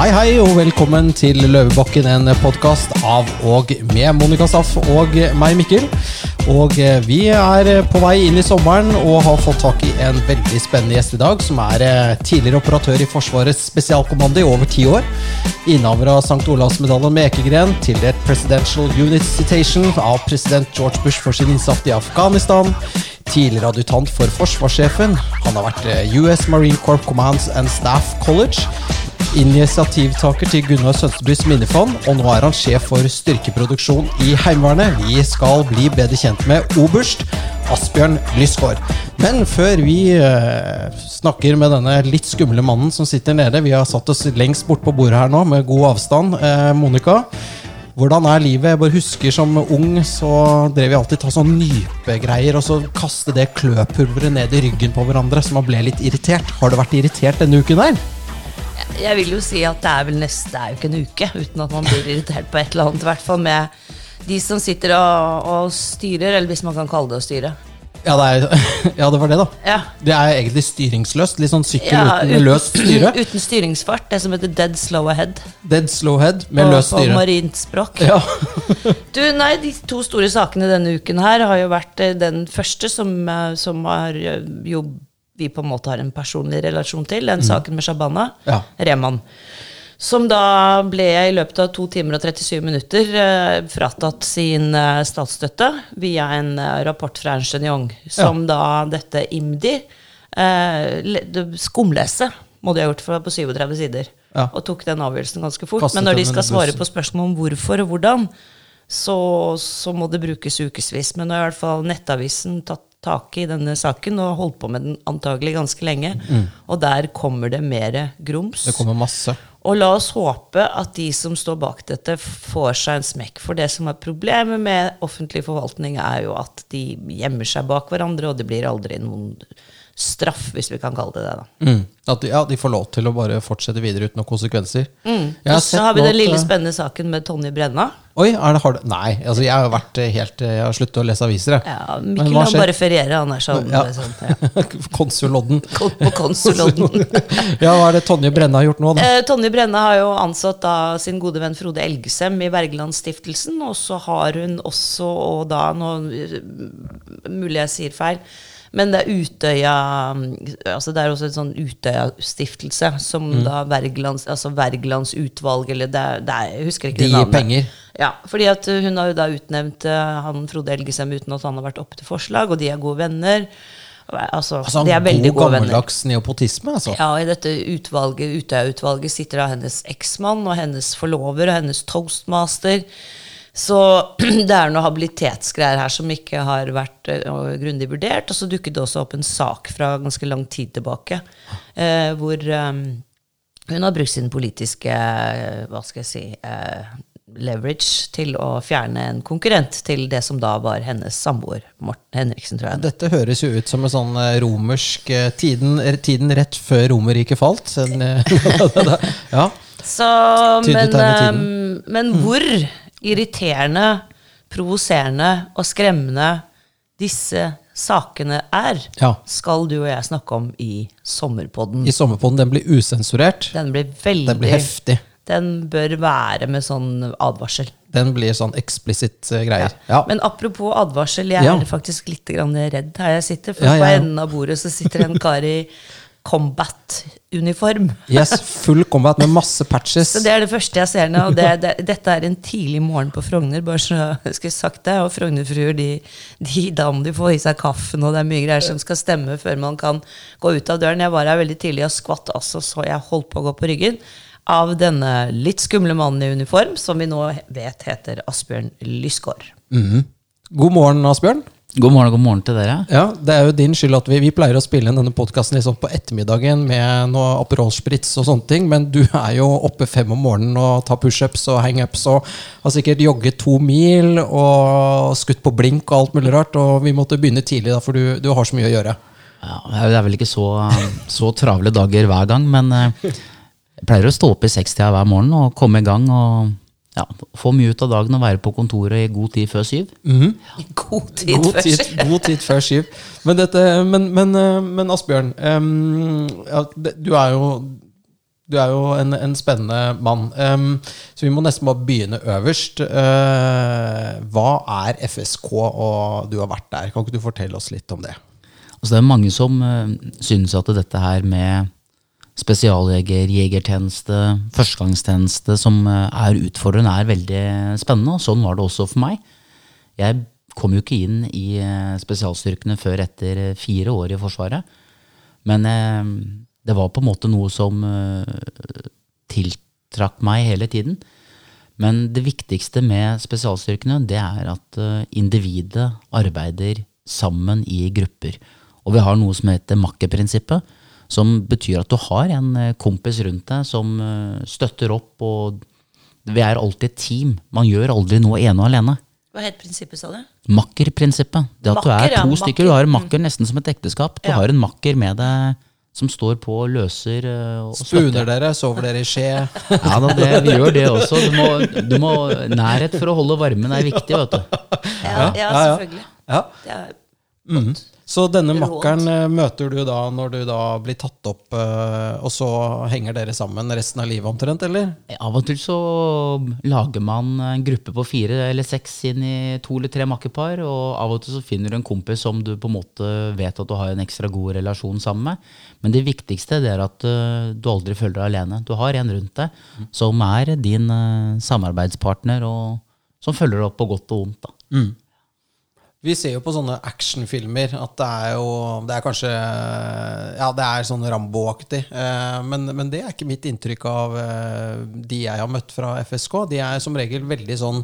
Hei, hei, og velkommen til Løvebakken, en podkast av og med Monica Staff og meg, Mikkel. Og eh, vi er på vei inn i sommeren og har fått tak i en veldig spennende gjest i dag, som er eh, tidligere operatør i Forsvarets spesialkommando i over ti år. Innehaver av St. Olavs-medaljen med ekegren, tildelt Presidential Unit Citation av president George Bush for sin innsats i Afghanistan. Tidligere adjutant for forsvarssjefen. Han har vært eh, US Marine Corps Commands and Staff College initiativtaker til Gunnar Sønstebys minnefond, og nå er han sjef for styrkeproduksjon i Heimevernet. Vi skal bli bedre kjent med oberst Asbjørn Lysgård. Men før vi eh, snakker med denne litt skumle mannen som sitter nede Vi har satt oss lengst bort på bordet her nå, med god avstand. Eh, Monica, hvordan er livet? Jeg bare husker Som ung så drev vi alltid ta sånn nypegreier og så kaste det kløpulveret ned i ryggen på hverandre, så man ble litt irritert. Har du vært irritert denne uken her? Jeg vil jo si at det er vel neste, det er jo ikke en uke uten at man blir irritert på et eller annet. I hvert fall med de som sitter og, og styrer, eller hvis man kan kalle det å styre. Ja det, er, ja, det var det, da. Ja. Det er egentlig styringsløst. Litt sånn sykkel Ja, uten løst styre. Uten styringsfart. Det som heter dead slow ahead. Dead slow ahead med og, løst på styre. marint språk. Ja. Du, nei, De to store sakene denne uken her har jo vært eh, den første som, eh, som har eh, jo vi på en måte har en personlig relasjon til. Den saken med Shabana Ja. Rehman. Som da ble i løpet av to timer og 37 minutter eh, fratatt sin eh, statsstøtte via en eh, rapport fra Ernst Young, som da dette IMDi eh, Skumlese må de ha gjort, for det var på 37 sider. Ja. Og tok den avgjørelsen ganske fort. Kastet Men når de skal svare på spørsmål om hvorfor og hvordan, så, så må det brukes ukevis. Men nå har i hvert fall Nettavisen tatt tak i denne saken og holdt på med den antagelig ganske lenge. Og der kommer det mer grums. Mm. Det kommer masse. Og la oss håpe at de som står bak dette, får seg en smekk. For det som er problemet med offentlig forvaltning, er jo at de gjemmer seg bak hverandre, og det blir aldri noen straff, hvis vi kan kalle det det. da. Mm. At de, ja, de får lov til å bare fortsette videre uten noen konsekvenser. Mm. Og så har vi den lille eh, spennende saken med Tonje Brenna. Oi, er det, har det? Nei, altså jeg har vært eh, helt eh, Jeg har sluttet å lese aviser, jeg. Ja, Mikkel skjer? bare ferierer, han er sånn. Ja. sånn ja. Konsulodden. Kon- På konsulodden. Ja, hva er det Tonje Brenna har gjort nå, da? Eh, Tonje Brenna har jo ansatt da sin gode venn Frode Elgesem i Wergelandstiftelsen, og så har hun også, og da nå Mulig jeg sier feil, men det er Utøya altså Det er også en sånn Utøya-stiftelse som da Wergelands, altså Wergelandsutvalg, eller det det er Jeg husker ikke De det gir penger. Ja, fordi at hun har jo da utnevnt uh, han Frode Elgesem uten at han har vært oppe til forslag, og de er gode venner. Altså, Altså, de er veldig god gode venner. gammeldags neopotisme, altså. Ja, i dette utvalget, Utøya-utvalget sitter da hennes eksmann og hennes forlover og hennes toastmaster. Så det er noe habilitetsgreier her som ikke har vært uh, grundig vurdert. Og så dukket det også opp en sak fra ganske lang tid tilbake uh, hvor um, hun har brukt sin politiske uh, hva skal jeg si, leverage til å fjerne en konkurrent til det som da var hennes samboer, Morten Henriksen, tror jeg. Dette høres jo ut som en sånn romersk tiden, tiden rett før Romerriket falt. Ja. Så, men, ehm, men hvor irriterende, provoserende og skremmende disse sakene er, Ja. skal du og jeg snakke om i sommerpodden. I sommerpodden, den blir usensurert. Den blir veldig Den blir heftig. Den bør være med sånn advarsel. Den blir sånn eksplisitt eh, greier. Ja. Men apropos advarsel, jeg Ja. er faktisk litt grann redd her jeg sitter. For Ja, på ja, ja. enden av bordet så sitter en kar i combat-uniform. Yes, full combat med masse patches. Så det er det første jeg ser nå. Og det, det, dette er en tidlig morgen på Frogner, bare så jeg skulle sagt det. Og Frognerfruer, de, de, da må de få i seg kaffen, og det er mye greier som skal stemme før man kan gå ut av døren. Jeg var her veldig tidlig og skvatt altså så jeg holdt på å gå på ryggen av denne litt skumle mannen i uniform, som vi nå vet heter Asbjørn Lysgård. -hmm. God morgen, Asbjørn. God morgen, god morgen til dere. Ja, Det er jo din skyld at vi, vi pleier å spille inn denne podkasten liksom på ettermiddagen med noe Aperol Spritz og sånne ting, men du er jo oppe fem om morgenen og tar pushups og hangups og har sikkert jogget to mil og skutt på blink og alt mulig rart, og vi måtte begynne tidlig, da, for du, du har så mye å gjøre. Ja, det er vel ikke så, så travle dager hver gang, men eh, jeg pleier å stå opp i sekstida hver morgen og komme i gang og ja, få mye ut av dagen og være på kontoret i god tid før syv. God tid God før tid, god tid før syv. Men, dette, men, men, eh, men Asbjørn, um, ja, du er jo Du er jo en, en spennende mann. Um, så vi må nesten bare begynne øverst. Uh, hva er FSK, og du har vært der? Kan ikke du fortelle oss litt om det? Altså, det er mange som uh, synes at dette her med spesialjeger, jegertjeneste, førstegangstjeneste som uh, er utfordrende, er veldig spennende. Og sånn var det også for meg. Jeg kom jo ikke inn i spesialstyrkene før etter fire år i Forsvaret. Men det var på en måte noe som eh, tiltrakk meg hele tiden. Men det viktigste med spesialstyrkene det er at eh, individet arbeider sammen i grupper. Og vi har noe som heter makkerprinsippet, som betyr at du har en uh, kompis rundt deg som støtter opp. og Vi er alltid et team. Man gjør aldri noe ene og alene. Hva het prinsippet, sa du? Makkerprinsippet. Det at makker, du er to ja, stykker. Du har en makker nesten som et ekteskap. Du Ja. har en makker med deg som står på og løser uh, og Spuner støtter. dere? Sover dere i skje? Ja da, det, vi gjør det også. Du må, du må, nærhet for å holde varmen er viktig, vet du. Ja, ja, selvfølgelig. Ja. Det er Mhm. Så denne Råd. makkeren eh, møter du da når du da blir tatt opp, eh, og så henger dere sammen resten av livet omtrent, eller? Av og til så lager man en gruppe på fire eller seks inn i to eller tre makkepar, og av og til så finner du en kompis som du på en måte vet at du har en ekstra god relasjon sammen med. Men det viktigste det er at eh, du aldri føler deg alene. Du har en rundt deg som er din eh, samarbeidspartner, og som følger deg opp på godt og vondt. da. Vi ser jo på sånne actionfilmer at det er jo Det er kanskje Ja, det er sånn Rambo-aktig. Eh, Men, men det er ikke mitt inntrykk av eh, de jeg har møtt fra FSK. De er som regel veldig sånn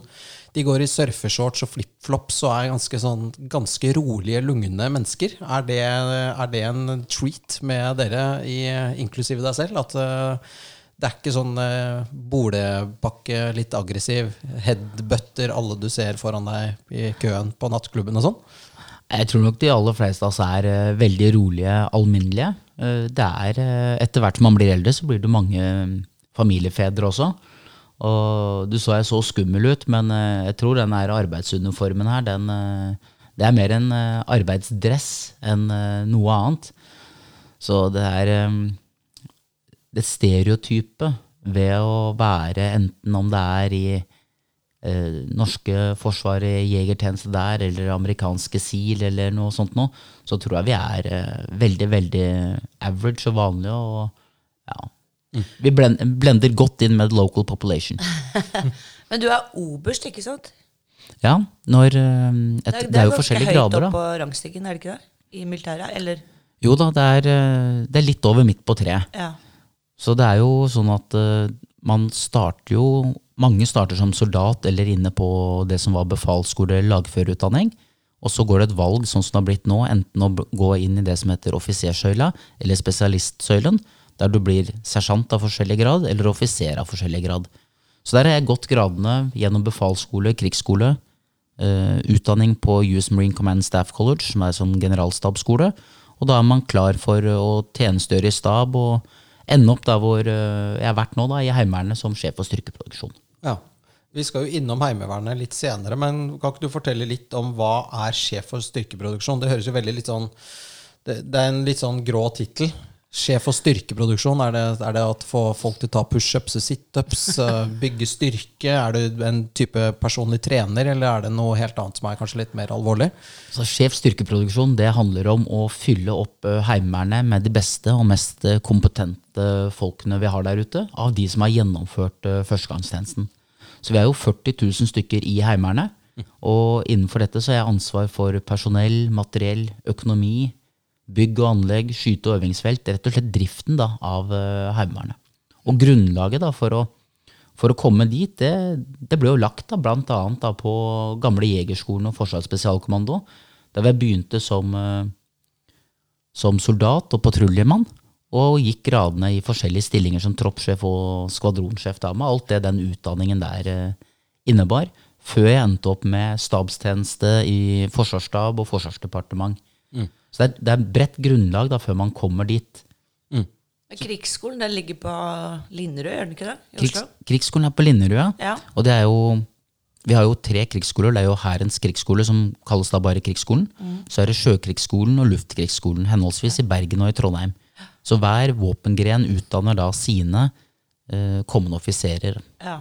De går i surfeshorts og flipflops og er ganske sånn Ganske rolige, lugne mennesker. Er det, er det en treat med dere, i, inklusive deg selv? At eh, det er ikke sånn eh, bolepakke, litt aggressiv, headbutter alle du ser foran deg i køen på nattklubben og sånn? Jeg tror nok de aller fleste av oss er eh, veldig rolige, alminnelige. Eh, det er, eh, Etter hvert som man blir eldre, så blir det mange eh, familiefedre også. Og du så jeg så skummel ut, men eh, jeg tror den arbeidsuniformen her, den, eh, det er mer en eh, arbeidsdress enn eh, noe annet. Så det er eh, det stereotype ved å være enten om det er i eh, norske forsvaret, jegertjeneste der, eller amerikanske SEAL, eller noe sånt noe, så tror jeg vi er eh, veldig, veldig average og vanlige, og ja. Vi blend, blender godt inn med the local population. Men du er oberst, ikke sant? Ja, når eh, et, det, er jo forskjellige grader, Det ganske høyt opp på rangstigen, er det ikke det? I militæret? Eller Jo da, det er, eh, det er litt over midt på treet. Ja. Så det er jo sånn at eh, man starter jo Mange starter som soldat eller inne på det som var befalsskole lagførerutdanning. Og så går det et valg, sånn som det har blitt nå, enten å gå inn i det som heter offisersøyla eller spesialistsøylen, der du blir sersjant av forskjellig grad eller offiser av forskjellig grad. Så der har jeg gått gradene gjennom befalsskole, krigsskole, eh, utdanning på US Marine Command Staff College, som er sånn generalstabsskole. Og da er man klar for å tjenestegjøre i stab og ende opp der hvor eh, jeg har vært nå, da, i Heimevernet som sjef for styrkeproduksjon. Ja. Vi skal jo innom Heimevernet litt senere, men kan ikke du fortelle litt om hva er sjef for styrkeproduksjon? Det høres jo veldig litt sånn Det, det er en litt sånn grå tittel. Sjef for styrkeproduksjon, er det, er det at få folk til å ta pushups og situps, eh, bygge styrke? Er du en type personlig trener, eller er det noe helt annet som er kanskje litt mer alvorlig? Så Sjef styrkeproduksjon det handler om å fylle opp eh, Heimevernet med de beste og mest eh, kompetente folkene vi har der ute, av de som har gjennomført førstegangstjenesten. Så vi er jo 40 000 stykker i Heimevernet. Og innenfor dette så har jeg ansvar for personell, materiell, økonomi, bygg og anlegg, skyte- og øvingsfelt. Rett og slett driften da, av eh, Heimevernet. Og grunnlaget da, for, å, for å komme dit, det, det ble jo lagt da, blant annet på gamle Jegerskolen og Forsvarets spesialkommando. Der jeg begynte som, eh, som soldat og patruljemann. Og gikk gradene i forskjellige stillinger som troppssjef og skvadronsjef. Da, med alt det den utdanningen der eh, innebar. Før jeg endte opp med stabstjeneste i forsvarsstab og forsvarsdepartement. Så det er, det er bredt grunnlag da, før man kommer dit. Mm. Krigsskolen den ligger på Linderud, gjør den ikke det? Krigs, krigsskolen er på Linderud, ja. Og det er jo Vi har jo tre krigsskoler. Det er jo Hærens krigsskole, som kalles da bare Krigsskolen. Så er det Sjøkrigsskolen og Luftkrigsskolen, henholdsvis i Bergen og i Trondheim. Så hver våpengren utdanner da sine eh, kommende offiserer. Ja.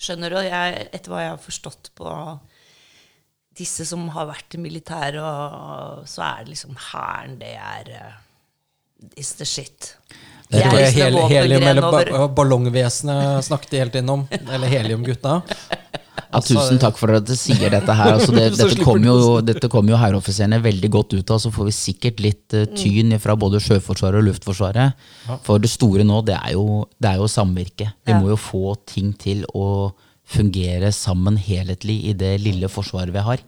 Skjønner du? Jeg, etter hva jeg har forstått på disse som har vært i militæret, og, så er det liksom Hæren, det er uh, Is the shit. Det er det hel, helium eller ba ballongvesenet snakket de innom. Eller heliumgutta. Ja, tusen takk for at du sier dette her. Altså det, dette kommer jo, dette kommer jo hæroffiserene veldig godt ut av. Så får vi sikkert litt eh, tyn fra både Sjøforsvaret og Luftforsvaret. For det store nå, det er jo, det er jo samvirke. Vi må jo få ting til å fungere sammen helhetlig i det lille forsvaret vi har.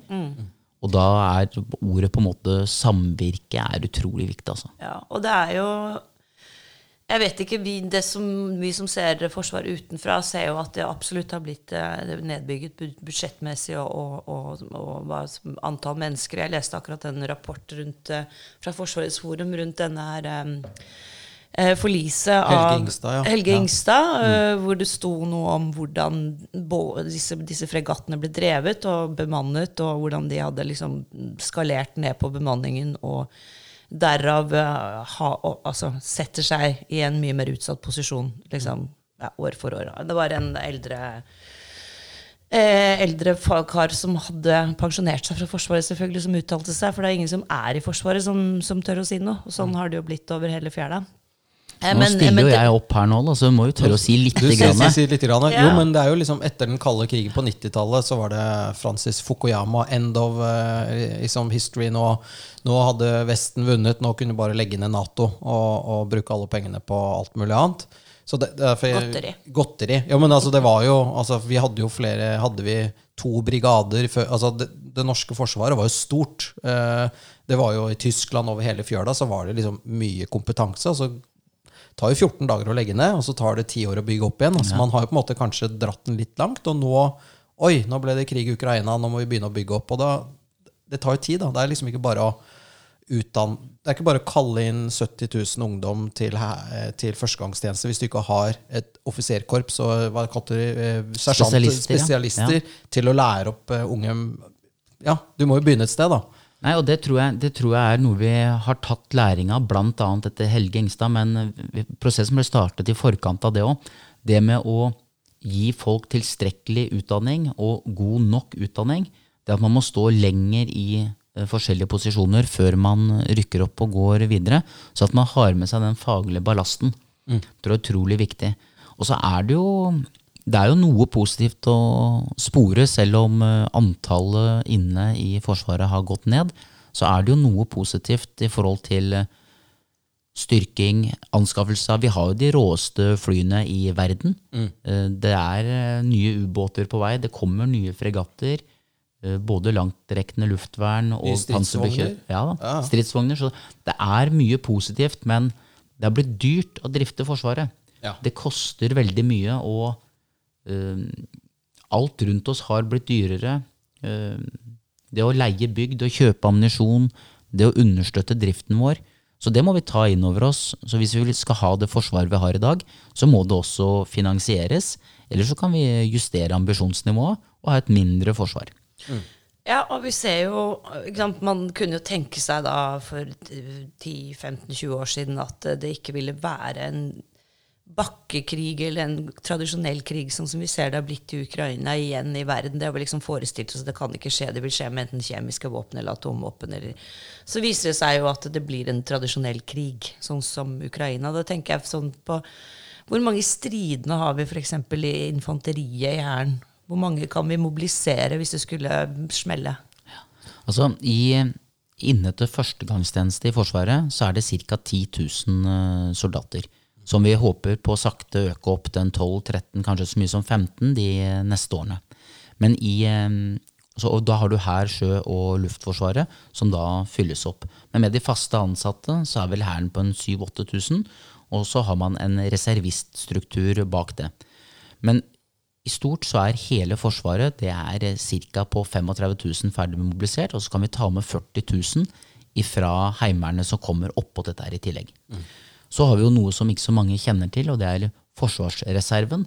Og da er ordet på en måte samvirke er utrolig viktig, altså. Ja, og det er jo Jeg vet ikke, vi, det som, vi som ser Forsvaret utenfra, ser jo at det absolutt har blitt eh, nedbygget budsjettmessig og, og, og, og antall mennesker. Jeg leste akkurat en rapport rundt, eh, fra Forsvarets forum rundt denne her eh, forliset av Helge Ingstad, ja. Helge Ja. Mm. Eh, hvor det sto noe om hvordan disse, disse fregattene ble drevet og bemannet, og hvordan de hadde liksom skalert ned på bemanningen og derav eh, ha, og, altså, setter seg i en mye mer utsatt posisjon liksom, ja, år for år. Det var en eldre eh, eldre fagkar som hadde pensjonert seg fra Forsvaret, selvfølgelig, som uttalte seg. For det er ingen som er i Forsvaret, som, som tør å si noe. Og sånn har det jo blitt over hele fjæra. Eh, Nå men- stiller jo jeg opp her nå, da, så du må jo tørre å si litt. Du Grann. Si, si, litt grann. Ja. Jo, men det er jo liksom etter den kalde krigen på 90-tallet så var det Francis Fukuyama, end of liksom history. Nå, nå hadde Vesten vunnet, nå kunne de bare legge ned Nato og, og bruke alle pengene på alt mulig annet. Så det, derfor, Godteri. Godteri. Ja, men altså, det var jo altså, Vi hadde jo flere Hadde vi to brigader før altså, det, det norske forsvaret var jo stort. Eh, det var jo i Tyskland over hele fjøla, så var det liksom mye kompetanse. Altså, det tar jo 14 dager å legge ned, og så tar det 10 år å bygge opp igjen. Altså, Man har jo på en måte kanskje dratt den litt langt, og nå Oi, nå ble det krig i Ukraina, nå må vi begynne å bygge opp. Og da, det tar jo tid, da. Det er liksom ikke bare å utdanne Det er ikke bare å kalle inn 70 000 ungdom til, til førstegangstjeneste hvis du ikke har et offiserkorps og hva kaller det, eh, sersjant, Spesialister, ja. Ja. til å lære opp eh, unge Ja, du må jo begynne et sted, da. Nei, og det tror, jeg, det tror jeg er noe vi har tatt læring av, bl.a. etter Helge Engstad. Men prosessen ble startet i forkant av det òg. Det med å gi folk tilstrekkelig utdanning og god nok utdanning. Det at man må stå lenger i eh, forskjellige posisjoner før man rykker opp og går videre. Så at man har med seg den faglige ballasten. Det er utrolig viktig. Og så er det jo det er jo noe positivt å spore, selv om eh, antallet inne i Forsvaret har gått ned. Så er det jo noe positivt i forhold til eh, styrking, anskaffelser. Vi har jo de råeste flyene i verden. Mm. Det er eh, nye ubåter på vei. Det kommer nye fregatter. eh, Både langtrekkende luftvern og stridsvogner. Ja, Ja. stridsvogner. Så det er mye positivt, men det har blitt dyrt å drifte Forsvaret. Ja. Det koster veldig mye, eh, alt rundt oss har blitt dyrere. Eh, det å leie bygg, det å kjøpe ammunisjon, det å understøtte driften vår. Så det må vi ta inn over oss. Så hvis vi skal ha det forsvaret vi har i dag, så må det også finansieres. Eller så kan vi justere ambisjonsnivået og ha et mindre forsvar. Ja, og vi ser jo sant, Man kunne jo tenke seg da for 10-15-20 år siden at det ikke ville være en bakkekrig eller en tradisjonell krig sånn som vi ser det har blitt i Ukraina igjen i verden. Det har vi liksom forestilt oss det kan ikke skje. Det vil skje med enten kjemiske våpen eller atomvåpen. Eller. Så viser det seg jo at det blir en tradisjonell krig, sånn som Ukraina. Da tenker jeg sånn på Hvor mange stridende har vi f.eks. i infanteriet i Hæren? Hvor mange kan vi mobilisere hvis det skulle smelle? Altså, i, Inne til førstegangstjeneste i Forsvaret så er det ca. 10 000 eh, soldater. Som vi håper på sakte øke opp til 12-13, kanskje så mye som 15 de eh, neste årene. Men i, eh, så, da har du Hær, Sjø og Luftforsvaret, som da fylles opp. Men med de faste ansatte så er vel Hæren på en 7000-8000, og så har man en reserviststruktur bak det. Men i stort så er hele Forsvaret det er ca. på 35 000 ferdig mobilisert, og så kan vi ta med 40 000 fra Heimevernet som kommer oppå dette her i tillegg. Så har vi jo noe som ikke så mange kjenner til, og det er Forsvarsreserven.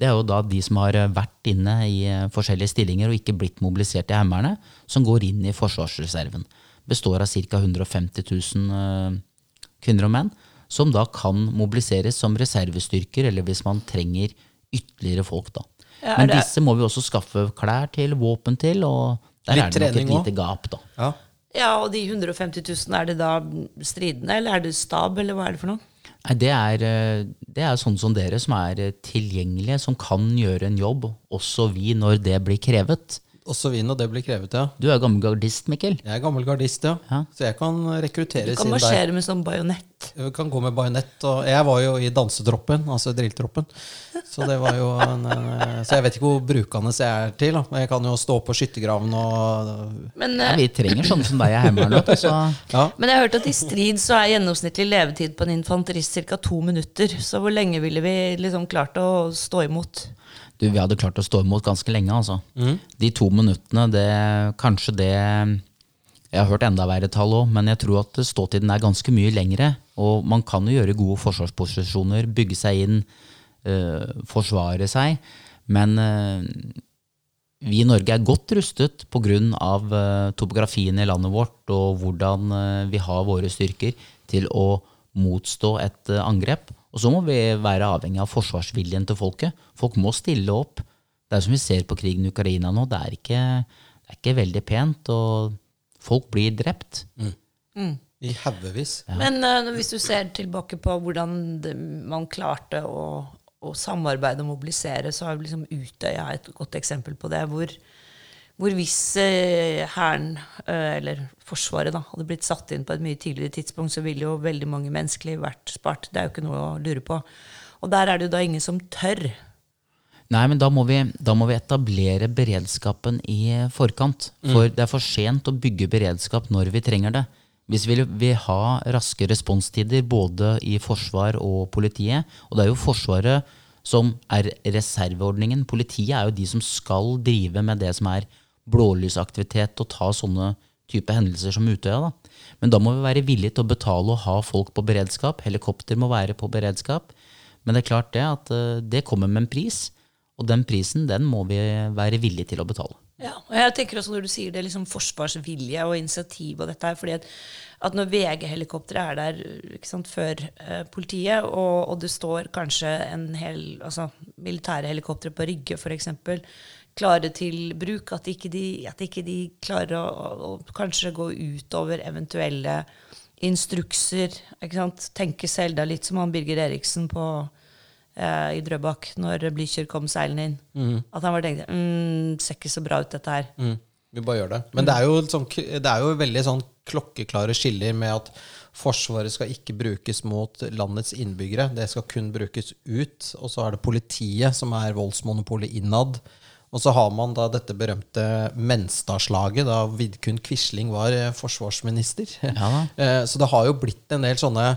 Det er jo da de som har vært inne i forskjellige stillinger og ikke blitt mobilisert i Heimevernet, som går inn i Forsvarsreserven. Består av ca. 150 000 eh, kvinner og menn som da kan mobiliseres som reservestyrker, eller hvis man trenger ytterligere folk. da. Ja, Men disse må vi også skaffe klær til, våpen til, og der Litt er det nok et lite gap. da. Ja. Ja, og de 150 000, er det da stridende, eller er det stab, eller hva er det for noe? Nei, det er, eh, det er sånne som dere som er eh, tilgjengelige, som kan gjøre en jobb, også vi, når det blir krevet. Også vin, og det blir krevet, ja. Du er gammel gardist, Mikkel. Jeg er gammel gardist, ja. Ja. Så jeg kan rekruttere rekrutteres der. inn der. marsjere med sånn bajonett. Jeg kan gå med bajonett. Og jeg var jo i dansetroppen, altså drilltroppen. Så det var jo en, en, Så jeg vet ikke hvor brukende jeg er til. Da. Men jeg kan jo stå på skyttergraven og Men, Ja, eh, vi trenger sånne som deg i Heimevernet. Ja. men jeg har hørt at i strid så er gjennomsnittlig levetid på en infanterist ca. to minutter. Så hvor lenge ville vi liksom klart å stå imot? Du, vi hadde klart å stå imot ganske lenge, altså. De to minuttene, det kanskje det Jeg har hørt enda verre tall òg, men jeg tror at ståtiden er ganske mye lengre. Og man kan jo gjøre gode forsvarsposisjoner, bygge seg inn, øh, forsvare seg. Men øh, vi i Norge er godt rustet pga. Uh, topografien i landet vårt og hvordan eh, vi har våre styrker til å motstå et eh, angrep. Og så må vi være avhengig av forsvarsviljen til folket. Folk må stille opp. Det er som vi ser på krigen i Ukraina nå. Det er ikke, det er ikke veldig pent, og folk blir drept. i haugevis. Men uh, hvis du ser tilbake på hvordan det, man klarte å, å samarbeide og mobilisere, så har liksom Utøya et godt eksempel på det. Hvor, hvor hvis eh, Hæren, eh, eller Forsvaret, da, hadde blitt satt inn på et mye tidligere tidspunkt, så ville jo veldig mange menneskeliv vært spart. Det er jo ikke noe å lure på. Og der er det jo da ingen som tør. Nei, men da må, vi, da må vi etablere beredskapen i forkant. For det er for sent å bygge beredskap når vi trenger det. Hvis vi vil ha raske responstider både i forsvar og politiet, og det er jo Forsvaret som er reserveordningen, politiet er jo de som skal drive med det som er blålysaktivitet og ta sånne type hendelser som Utøya. Da. Men da må vi være villige til å betale og ha folk på beredskap. Helikopter må være på beredskap. Men det er klart det at eh, det kommer med en pris, og den prisen den må vi være villige til å betale. Ja, og jeg tenker også når du sier det, liksom forsvarsvilje og initiativ og dette her, fordi at, at når VG-helikopteret er der ikke sant, før eh, politiet, og, og det står kanskje en hel altså, militære helikoptre på Rygge f.eks., klare til bruk, at ikke de, at ikke de klarer å, å, å kanskje gå utover eventuelle instrukser. ikke sant? Tenke selv da litt som han Birger Eriksen på eh, i Drøbak når Blücher kom seilende inn. At han bare tenkte mm, ser ikke så bra ut, dette her. Mm, vi bare gjør det. Men det er jo, sånn, det er jo veldig sånn klokkeklare skiller med at Forsvaret skal ikke brukes mot landets innbyggere. Det skal kun brukes ut. Og så er det politiet som er voldsmonopolet innad. Og så har man da dette berømte Menstadslaget, da Vidkun Quisling var eh, forsvarsminister. Ja. Eh, Så det har jo blitt en del sånne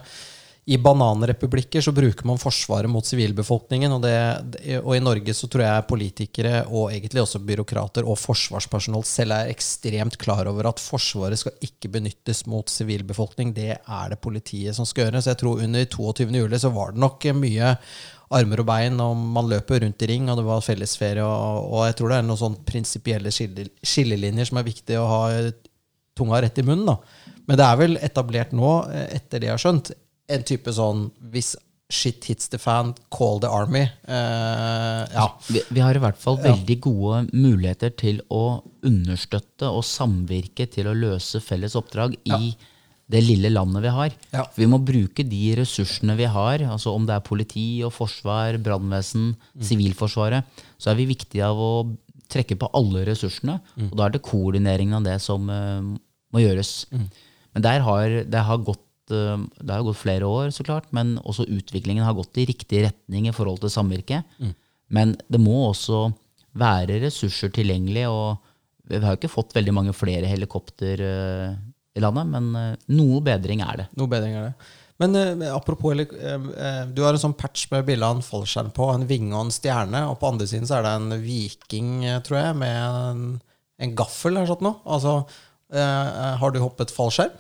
I bananrepublikker så bruker man Forsvaret mot sivilbefolkningen. Og, det- og i Norge så tror jeg politikere, og egentlig også byråkrater og forsvarspersonell selv er ekstremt klar over at Forsvaret skal ikke benyttes mot sivilbefolkning. Det er det politiet som skal gjøre. Så jeg tror under 22. juli så var det nok mye armer og bein, og man løper rundt i ring, og det var fellesferie. Og, og jeg tror det er noen sånn prinsipielle skille, skillelinjer som er viktig å ha tunga rett i munnen. da. Men det er vel etablert nå, eh, etter det jeg har skjønt, en type sånn hvis shit hits the fan, call the army. Uh, ja. Vi, vi har i hvert fall veldig gode muligheter til å understøtte og samvirke til å løse felles oppdrag i det lille landet vi har. Ja. Vi må bruke de ressursene vi har, altså om det er politi og forsvar, brannvesen, Sivilforsvaret, så er vi viktige av å trekke på alle ressursene. Og da er det koordineringen av det som uh, må gjøres. Men der har, det, har gått, eh, det har gått flere år, så klart, men også utviklingen har gått i riktig retning i forhold til samvirke. Men det må også være ressurser tilgjengelig, og vi har jo ikke fått veldig mange flere helikopter eh, i landet, men eh, noe bedring er det. Noe bedring er det. Men eh, apropos eh, eh, Du har en sånn patch med bilde av en fallskjerm på, en vinge og en stjerne, og på andre siden så er det en viking, eh, tror jeg, med en, en gaffel eller sånt noe. Altså, eh, har du hoppet fallskjerm?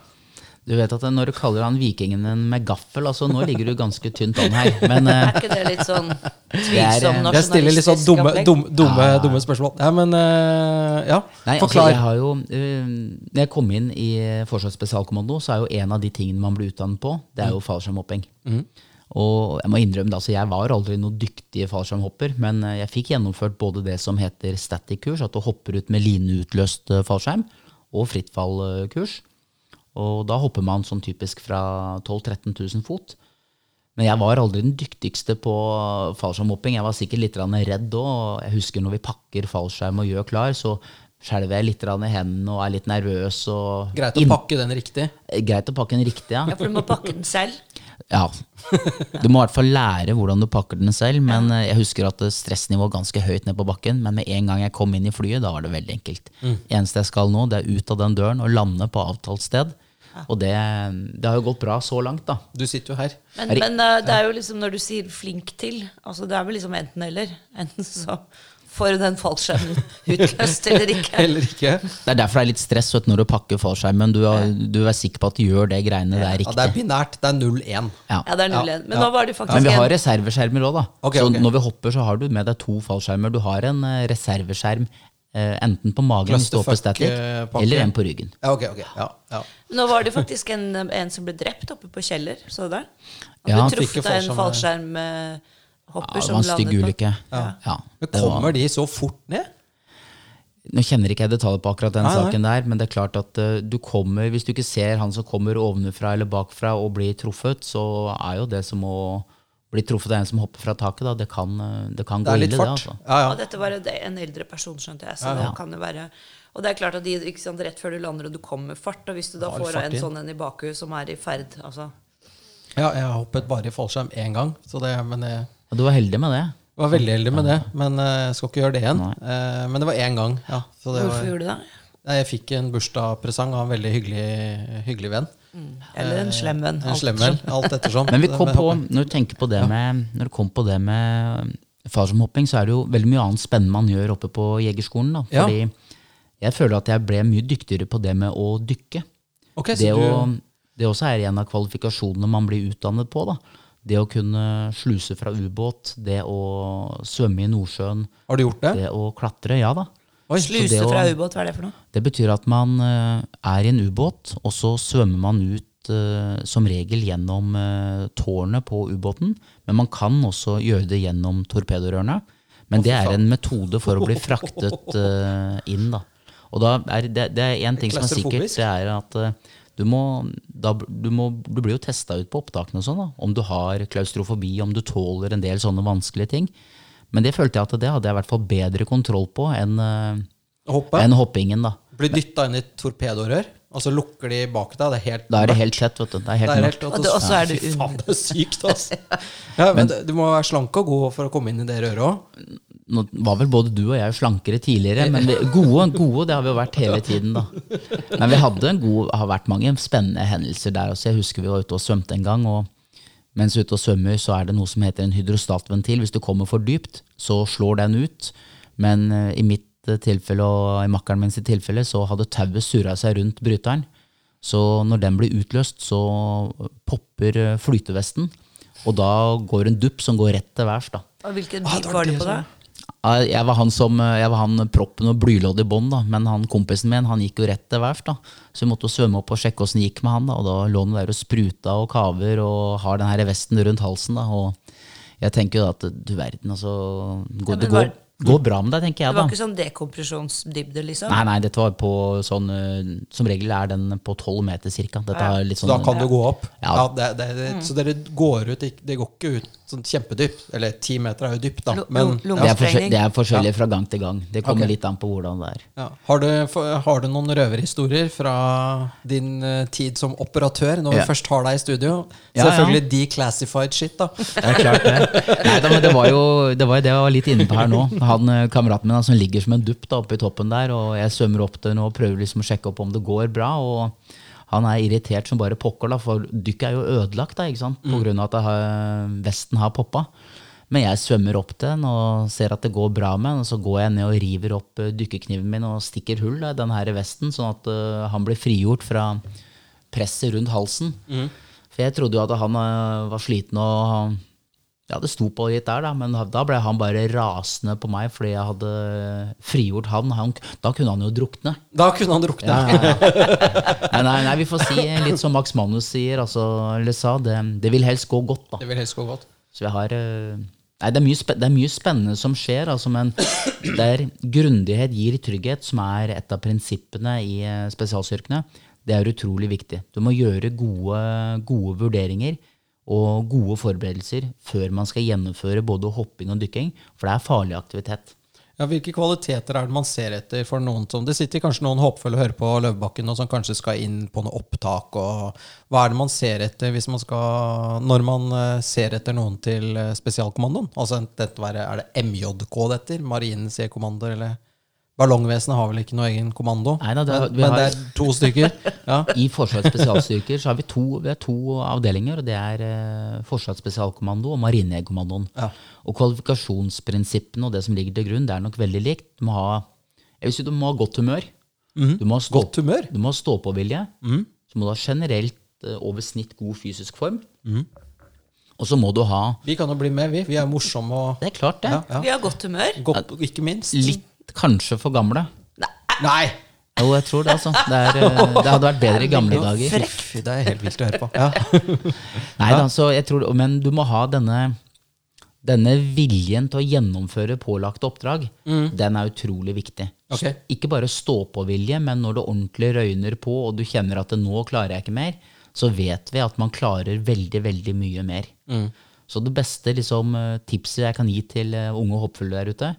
Du vet at når du kaller han vikingen en med gaffel, altså nå ligger du ganske tynt an her. Men eh, Er ikke det litt sånn er, tvilsom eh, Jeg stiller litt sånn dumme, dumme, dumme, Ja. dumme spørsmål. Ja, men eh, ja. Nei, altså, jeg har jo, når jeg kom inn i Forsvarets spesialkommando, så er jo en av de tingene man blir utdannet på, det er jo fallskjermhopping. Og jeg må innrømme det, altså jeg var aldri noen dyktig fallskjermhopper, men eh, jeg fikk gjennomført både det som heter static-kurs, at du hopper ut med lineutløst eh, fallskjerm, og frittfall-kurs. Og da hopper man sånn typisk fra 12 000-13 000 fot. Men jeg var aldri den dyktigste på fallskjermhopping. Jeg var sikkert litt redd òg. Jeg husker når vi pakker fallskjerm og gjør klar, så skjelver jeg litt i hendene og er litt nervøs. Og Greit å inn- pakke den riktig. Greit å pakke den riktig, ja. Ja, for du må pakke den selv. ja. Du må i hvert fall lære hvordan du pakker den selv. Men eh, jeg husker at stressnivået var ganske høyt ned på bakken. Men med en gang jeg kom inn i flyet, da var det veldig enkelt. Eneste jeg skal nå, det er ut av den døren og lande på avtalt sted. Og det, det har jo gått bra så langt, da. Du sitter jo her. Men, det- men eh, det er jo liksom når du sier 'flink til', altså det er vel liksom enten eller. Enten så får du den fallskjermen utløst eller ikke. Eller ikke. Det er derfor det er litt stress vet, når du pakker fallskjermen. Du, er- du er sikker på at du gjør det greiene der riktig. Ja, det er binært. Det er 0-1. Ja. Ja, det er null Ja, igjen. Men ja. nå var det faktisk Men vi har reserveskjermer òg, da. Okay, så okay. når vi hopper, så har du med deg to fallskjermer. Du har en eh, reserveskjerm enten på magen Clusterfuck, eh, eller en på ryggen. Ja, okay, okay. Ja, ja. Nå var det faktisk en, en som ble drept oppe på Kjeller, så du det? Han fikk truffet av en fallskjerm, fallskjermhopper Ja, det som var en stygg landet på- ulykke. Ja. Ja, Men kommer de så fort ned? Nå kjenner ikke jeg detaljer på akkurat den nei. saken der, men det er klart at uh, du kommer, hvis du ikke ser han som kommer ovenfra eller bakfra og blir truffet, så er jo det som å bli truffet av en som hopper fra taket, da, det kan, eh, det kan Det gå er ille, litt det. altså. Ja, Og dette var en en eldre person, skjønte jeg. Så det kan jo være Og det er klart at de, ikke sant, rett før du lander og du kommer med fart, og hvis du da får fart en sånn en i bakhuet som er i ferd altså, ja, jeg har hoppet bare i fallskjerm én gang. Så det, men jeg Og du var heldig med det. var veldig heldig med det. Men eh, jeg skal ikke gjøre det igjen. Nei. Eh, Men det var én gang. Ja, så det Hvorfor var, gjorde du det? Jeg fikk en bursdagspresang av en veldig hyggelig, hyggelig venn. Eller en slem venn. En slem venn. Alt ettersom. Men vi kom på, når du tenker på det med, når du kom på det med farsomhopping, så er det jo veldig mye annet spennende man gjør oppe på Jegerskolen. Da. Ja. Fordi jeg føler at jeg ble mye dyktigere på det med å dykke. Okay, så Det, du, å, det også er en av kvalifikasjonene man blir utdannet på. Da. Det å kunne sluse fra ubåt, det å svømme i Nordsjøen, har du gjort det? det å klatre. Ja da. Oi, Sluse å- fra ubåt, hva er det for noe? Det betyr at man eh, er i en ubåt, og så svømmer man ut eh, som regel gjennom eh, tårnet på ubåten. Men man kan også gjøre det gjennom torpedorørene. Men det er en metode for å bli fraktet inn, da. Og da er det, det er én ting som er sikkert, det er at du må, da, du, må, du blir jo testa ut på opptakene og sånn, da. Om du har klaustrofobi, om du tåler en del sånne vanskelige ting. Men det følte jeg at det hadde jeg i hvert fall bedre kontroll på enn eh, Hoppe? enn hoppingen, da. Blir dytta inn i torpedorør, og så lukker de bak deg. Det er helt Da er det helt tett, vet du. Det er helt Det er helt, Og og så er det Fy faen, det er sykt, altså. Ja, men, men, du må være slank og god for å komme inn i det røret òg. Nå var vel både du og jeg slankere tidligere, men vi, gode, gode, det har vi jo vært hele tiden, da. Men vi hadde en god, har vært mange spennende hendelser der også. Jeg husker vi var ute og svømte en gang, og mens ute og svømmer, så er det noe som heter en hydrostatventil. Hvis du kommer for dypt, så slår den ut. Men eh, i mitt eh, tilfelle og i makkeren min sitt tilfelle, så hadde tauet surra seg rundt bryteren. Så når den blir utløst, så popper eh, flytevesten. Og da går en dupp som går rett til værs, da. Og hvilken Ah, var det på da? Jeg var han som, jeg var han proppen og blyloddet i bånn. Men han kompisen min han gikk jo rett til værs. da. Så vi måtte jo svømme opp og sjekke åssen det gikk med han. da, Og da lå han der og spruta og kaver og har den her vesten rundt halsen. da, Og jeg tenker jo da at du verden, altså går, ja, Det var- går, går bra med deg, tenker Det var da. ikke sånn dekompresjonsdybde, liksom? Nei, nei, dette var på sånn eh, Som regel er den på tolv meter cirka. Dette er litt Så sånn da kan du gå opp. Ja. Ja. det, det, det, Så dere går ut Det går ikke ut sånn kjempedypt. Eller ti meter er jo dypt, da. Men det er, forskjell, det er forskjellig fra gang til gang. Det kommer okay. litt an på hvordan det er. ja. har, du, har du noen røverhistorier fra din eh, tid som operatør, når Ja. vi først har deg i studio? Ja, ja. Selvfølgelig declassified shit, da. Det er klart det. Nei, da, men det var jo det, var det jeg var litt inne på her nå. Han eh, Kameraten min han som ligger som en dupp da, oppe i toppen der, og jeg svømmer opp til den og prøver liksom å sjekke opp om det går bra. og han er irritert som bare pokker, da, for dykket er jo ødelagt da, ikke sant? på grunn av at har, vesten har poppa. Men jeg svømmer opp til den og ser at det går bra med den, og så går jeg ned og river opp dykkerkniven dykkekniven min og stikker hull i den her vesten, sånn at uh, han blir frigjort fra presset rundt halsen. For jeg trodde jo at han uh, var sliten og Ja, det sto på litt der, da, men da ble han bare rasende på meg fordi jeg hadde frigjort han. han da kunne han jo drukne. Da kunne han drukne. Ja, ja, ja. Nei, nei, nei, vi får si litt som Max Manus sier, altså, eller sa, det, det vil helst gå godt, da. Det vil helst gå godt. Så vi har eh, Nei, det er, mye, det er mye spennende som skjer, altså, men der grundighet gir trygghet, som er et av prinsippene i eh, spesialstyrkene, det er utrolig viktig. Du må gjøre gode, gode vurderinger og gode forberedelser før man skal gjennomføre både hopping og dykking, for det er farlig aktivitet. Ja, Hvilke kvaliteter er det man ser etter for noen som Det sitter kanskje noen håpefulle og hører på Løvebakken og som kanskje skal inn på noe opptak. og Hva er det man ser etter man skal, når man eh, ser etter noen til eh, spesialkommandoen? Altså Er det MJK det heter? Marinens E-kommando? eller Ballongvesenet har vel ikke noe egen kommando? Nei da, det men, vi men har- det er to stykker? Ja. I Forsvarets spesialstyrker så har vi to, vi har to avdelinger, og det er eh, Forsvarets spesialkommando og Marinejegerkommandoen. Ja. Og kvalifikasjonsprinsippene og det som ligger til grunn, det er nok veldig likt. Du må ha, jeg vil si du må ha godt humør. Du må ha stå. Godt humør? Du må ha stå-på-vilje. Så må du ha generelt eh, over snitt god fysisk form. Mm. Og så må du ha Vi kan jo bli med, vi. Vi er morsomme og Det er klart, det. ja, ja. Vi har godt humør. Godt, ikke minst. Litt kanskje for gamle. Nei! Jo, jeg tror det, altså. Det, er, eh, det hadde vært bedre i gamle dager. Frekk. Det er helt vilt å høre på. Ja. Nei da, så jeg tror, men du må ha denne, denne viljen til å gjennomføre pålagte oppdrag. Den er utrolig viktig. Okay. Ikke bare stå-på-vilje, men når det ordentlig røyner på, og du kjenner at nå klarer jeg ikke mer, så vet vi at man klarer veldig, veldig mye mer. Mm. Så det beste liksom, tipset jeg kan gi til eh, unge hoppfulle der ute,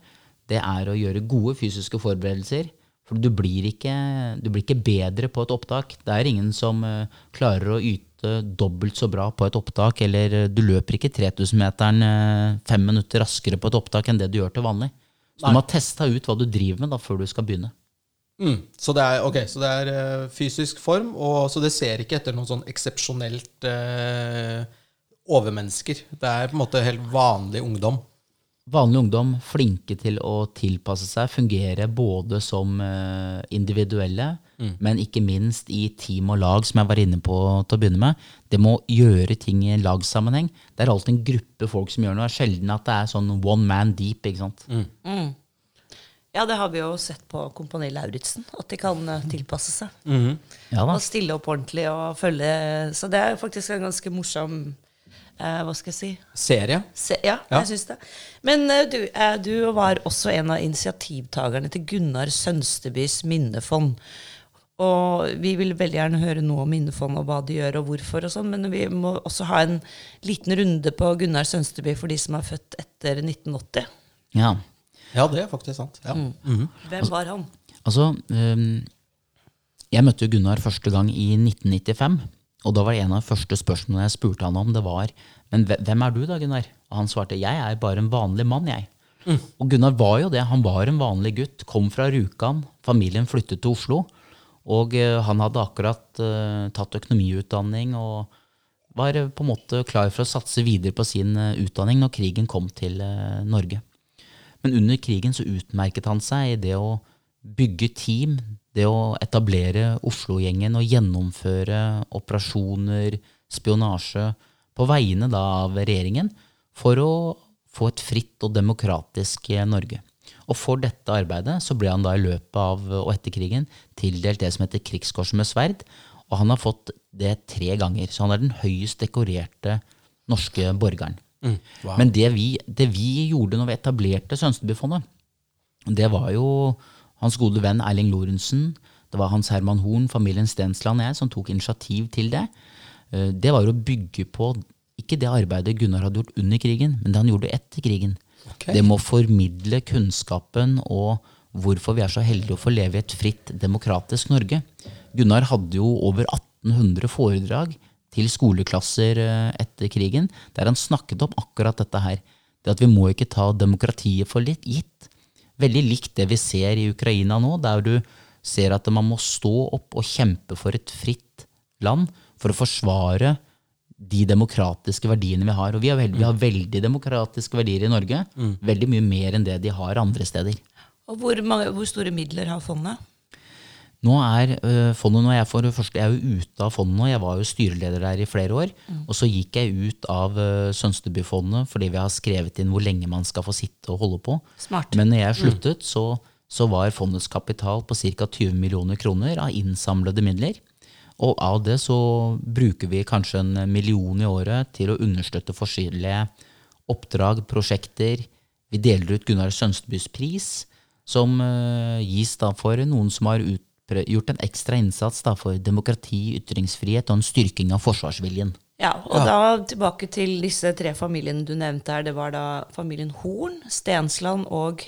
det er å gjøre gode fysiske forberedelser. For du blir, ikke, du blir ikke bedre på et opptak. Det er ingen som eh, klarer å yte dobbelt så bra på et opptak, eller eh, du løper ikke 3000-meteren eh, fem minutter raskere på et opptak enn det du gjør til vanlig. Så du må ha testa ut hva du driver med da, før du skal begynne. Mm. Så det er, okay, så det er fysisk form, og, så det ser ikke etter noe sånn eksepsjonelt eh, overmennesker. Det er på en måte helt vanlig ungdom. Vanlig ungdom, flinke til å tilpasse seg, fungere både som individuelle, individuelle, men ikke minst i team og lag, som jeg var inne på til å begynne med. Det må gjøre ting i en lagsammenheng. Det er alltid en gruppe folk som gjør noe. Det er sjelden at det er sånn one man deep. ikke sant? Ja, det har vi jo sett på Kompani Lauritzen, at de kan eh, tilpasse seg. Ja da. Og stille opp ordentlig og følge Så det er faktisk en ganske morsom eh, Hva skal jeg si? Serie. Se, ja, Ja. jeg syns det. Men eh, du, eh, du var også en av initiativtakerne til Gunnar Sønstebys minnefond. Og vi vil veldig gjerne høre noe om minnefond og hva de gjør og hvorfor, og sånn, men vi må også ha en liten runde på Gunnar Sønsteby for de som er født etter 1980. Ja. Ja, det er faktisk sant. Ja. Hvem var han? Altså, um, jeg møtte Gunnar første gang i 1995. Og da var det en av de første spørsmålene jeg spurte han om, det var Men hvem er du da, Gunnar? Og han svarte jeg er bare en vanlig mann, jeg. Og Gunnar var jo det. Han var en vanlig gutt. Kom fra Rjukan. Familien flyttet til Oslo. Og eh, han hadde akkurat uh, tatt økonomiutdanning og var eh, på en måte klar for å satse videre på sin utdanning når krigen kom til Norge. Men under krigen så utmerket han seg i det å bygge team, det å etablere Oslo-gjengen og gjennomføre operasjoner, spionasje, på vegne da av regjeringen, for å få et fritt og demokratisk eh, Norge. Og for dette arbeidet så ble han da i løpet av og etter krigen tildelt det som heter Krigskorset med sverd, og han har fått det tre ganger. Så han er den høyest dekorerte norske borgeren. wow. Men det vi, det vi gjorde når vi etablerte Sønstebyfondet, det var jo hans gode venn Erling Lorentzen, det var Hans Herman Horn, familien Stensland og jeg som tok initiativ til det. Eh, Det var å bygge på ikke det arbeidet Gunnar hadde gjort under krigen, men det han gjorde etter krigen. Okay. Det må formidle kunnskapen og hvorfor vi er så heldige å få leve i et fritt, demokratisk Norge. Gunnar hadde jo over 1800 foredrag til skoleklasser eh, etter krigen, der han snakket om akkurat dette her. Det at vi må ikke ta demokratiet for litt gitt. Veldig likt det vi ser i Ukraina nå, der du ser at man må stå opp og kjempe for et fritt land for å forsvare de demokratiske verdiene vi har. Og vi har, veldig, vi har veldig demokratiske verdier i Norge. Veldig mye mer enn det de har andre steder. Og hvor, mange, hvor store midler har fondet? Nå er øh, fondet når jeg, for første, jeg er jo ute av fondet nå. Jeg var jo styreleder der i flere år. Og så gikk jeg ut av uh, Sønstebyfondet fordi vi har skrevet inn hvor lenge man skal få sitte og holde på. Smart. Men når jeg sluttet, så, så var fondets kapital på ca. 20 millioner kroner av innsamlede midler. Og av det så bruker vi kanskje en million i året til å understøtte forskjellige oppdrag, prosjekter. Vi deler ut Gunnar Sønstebys pris, som eh, gis da for noen som har utpre- gjort en ekstra innsats da for demokrati, ytringsfrihet og en styrking av forsvarsviljen. Ja, og da tilbake til disse tre familiene du nevnte her. Det var da familien Horn, Stensland og,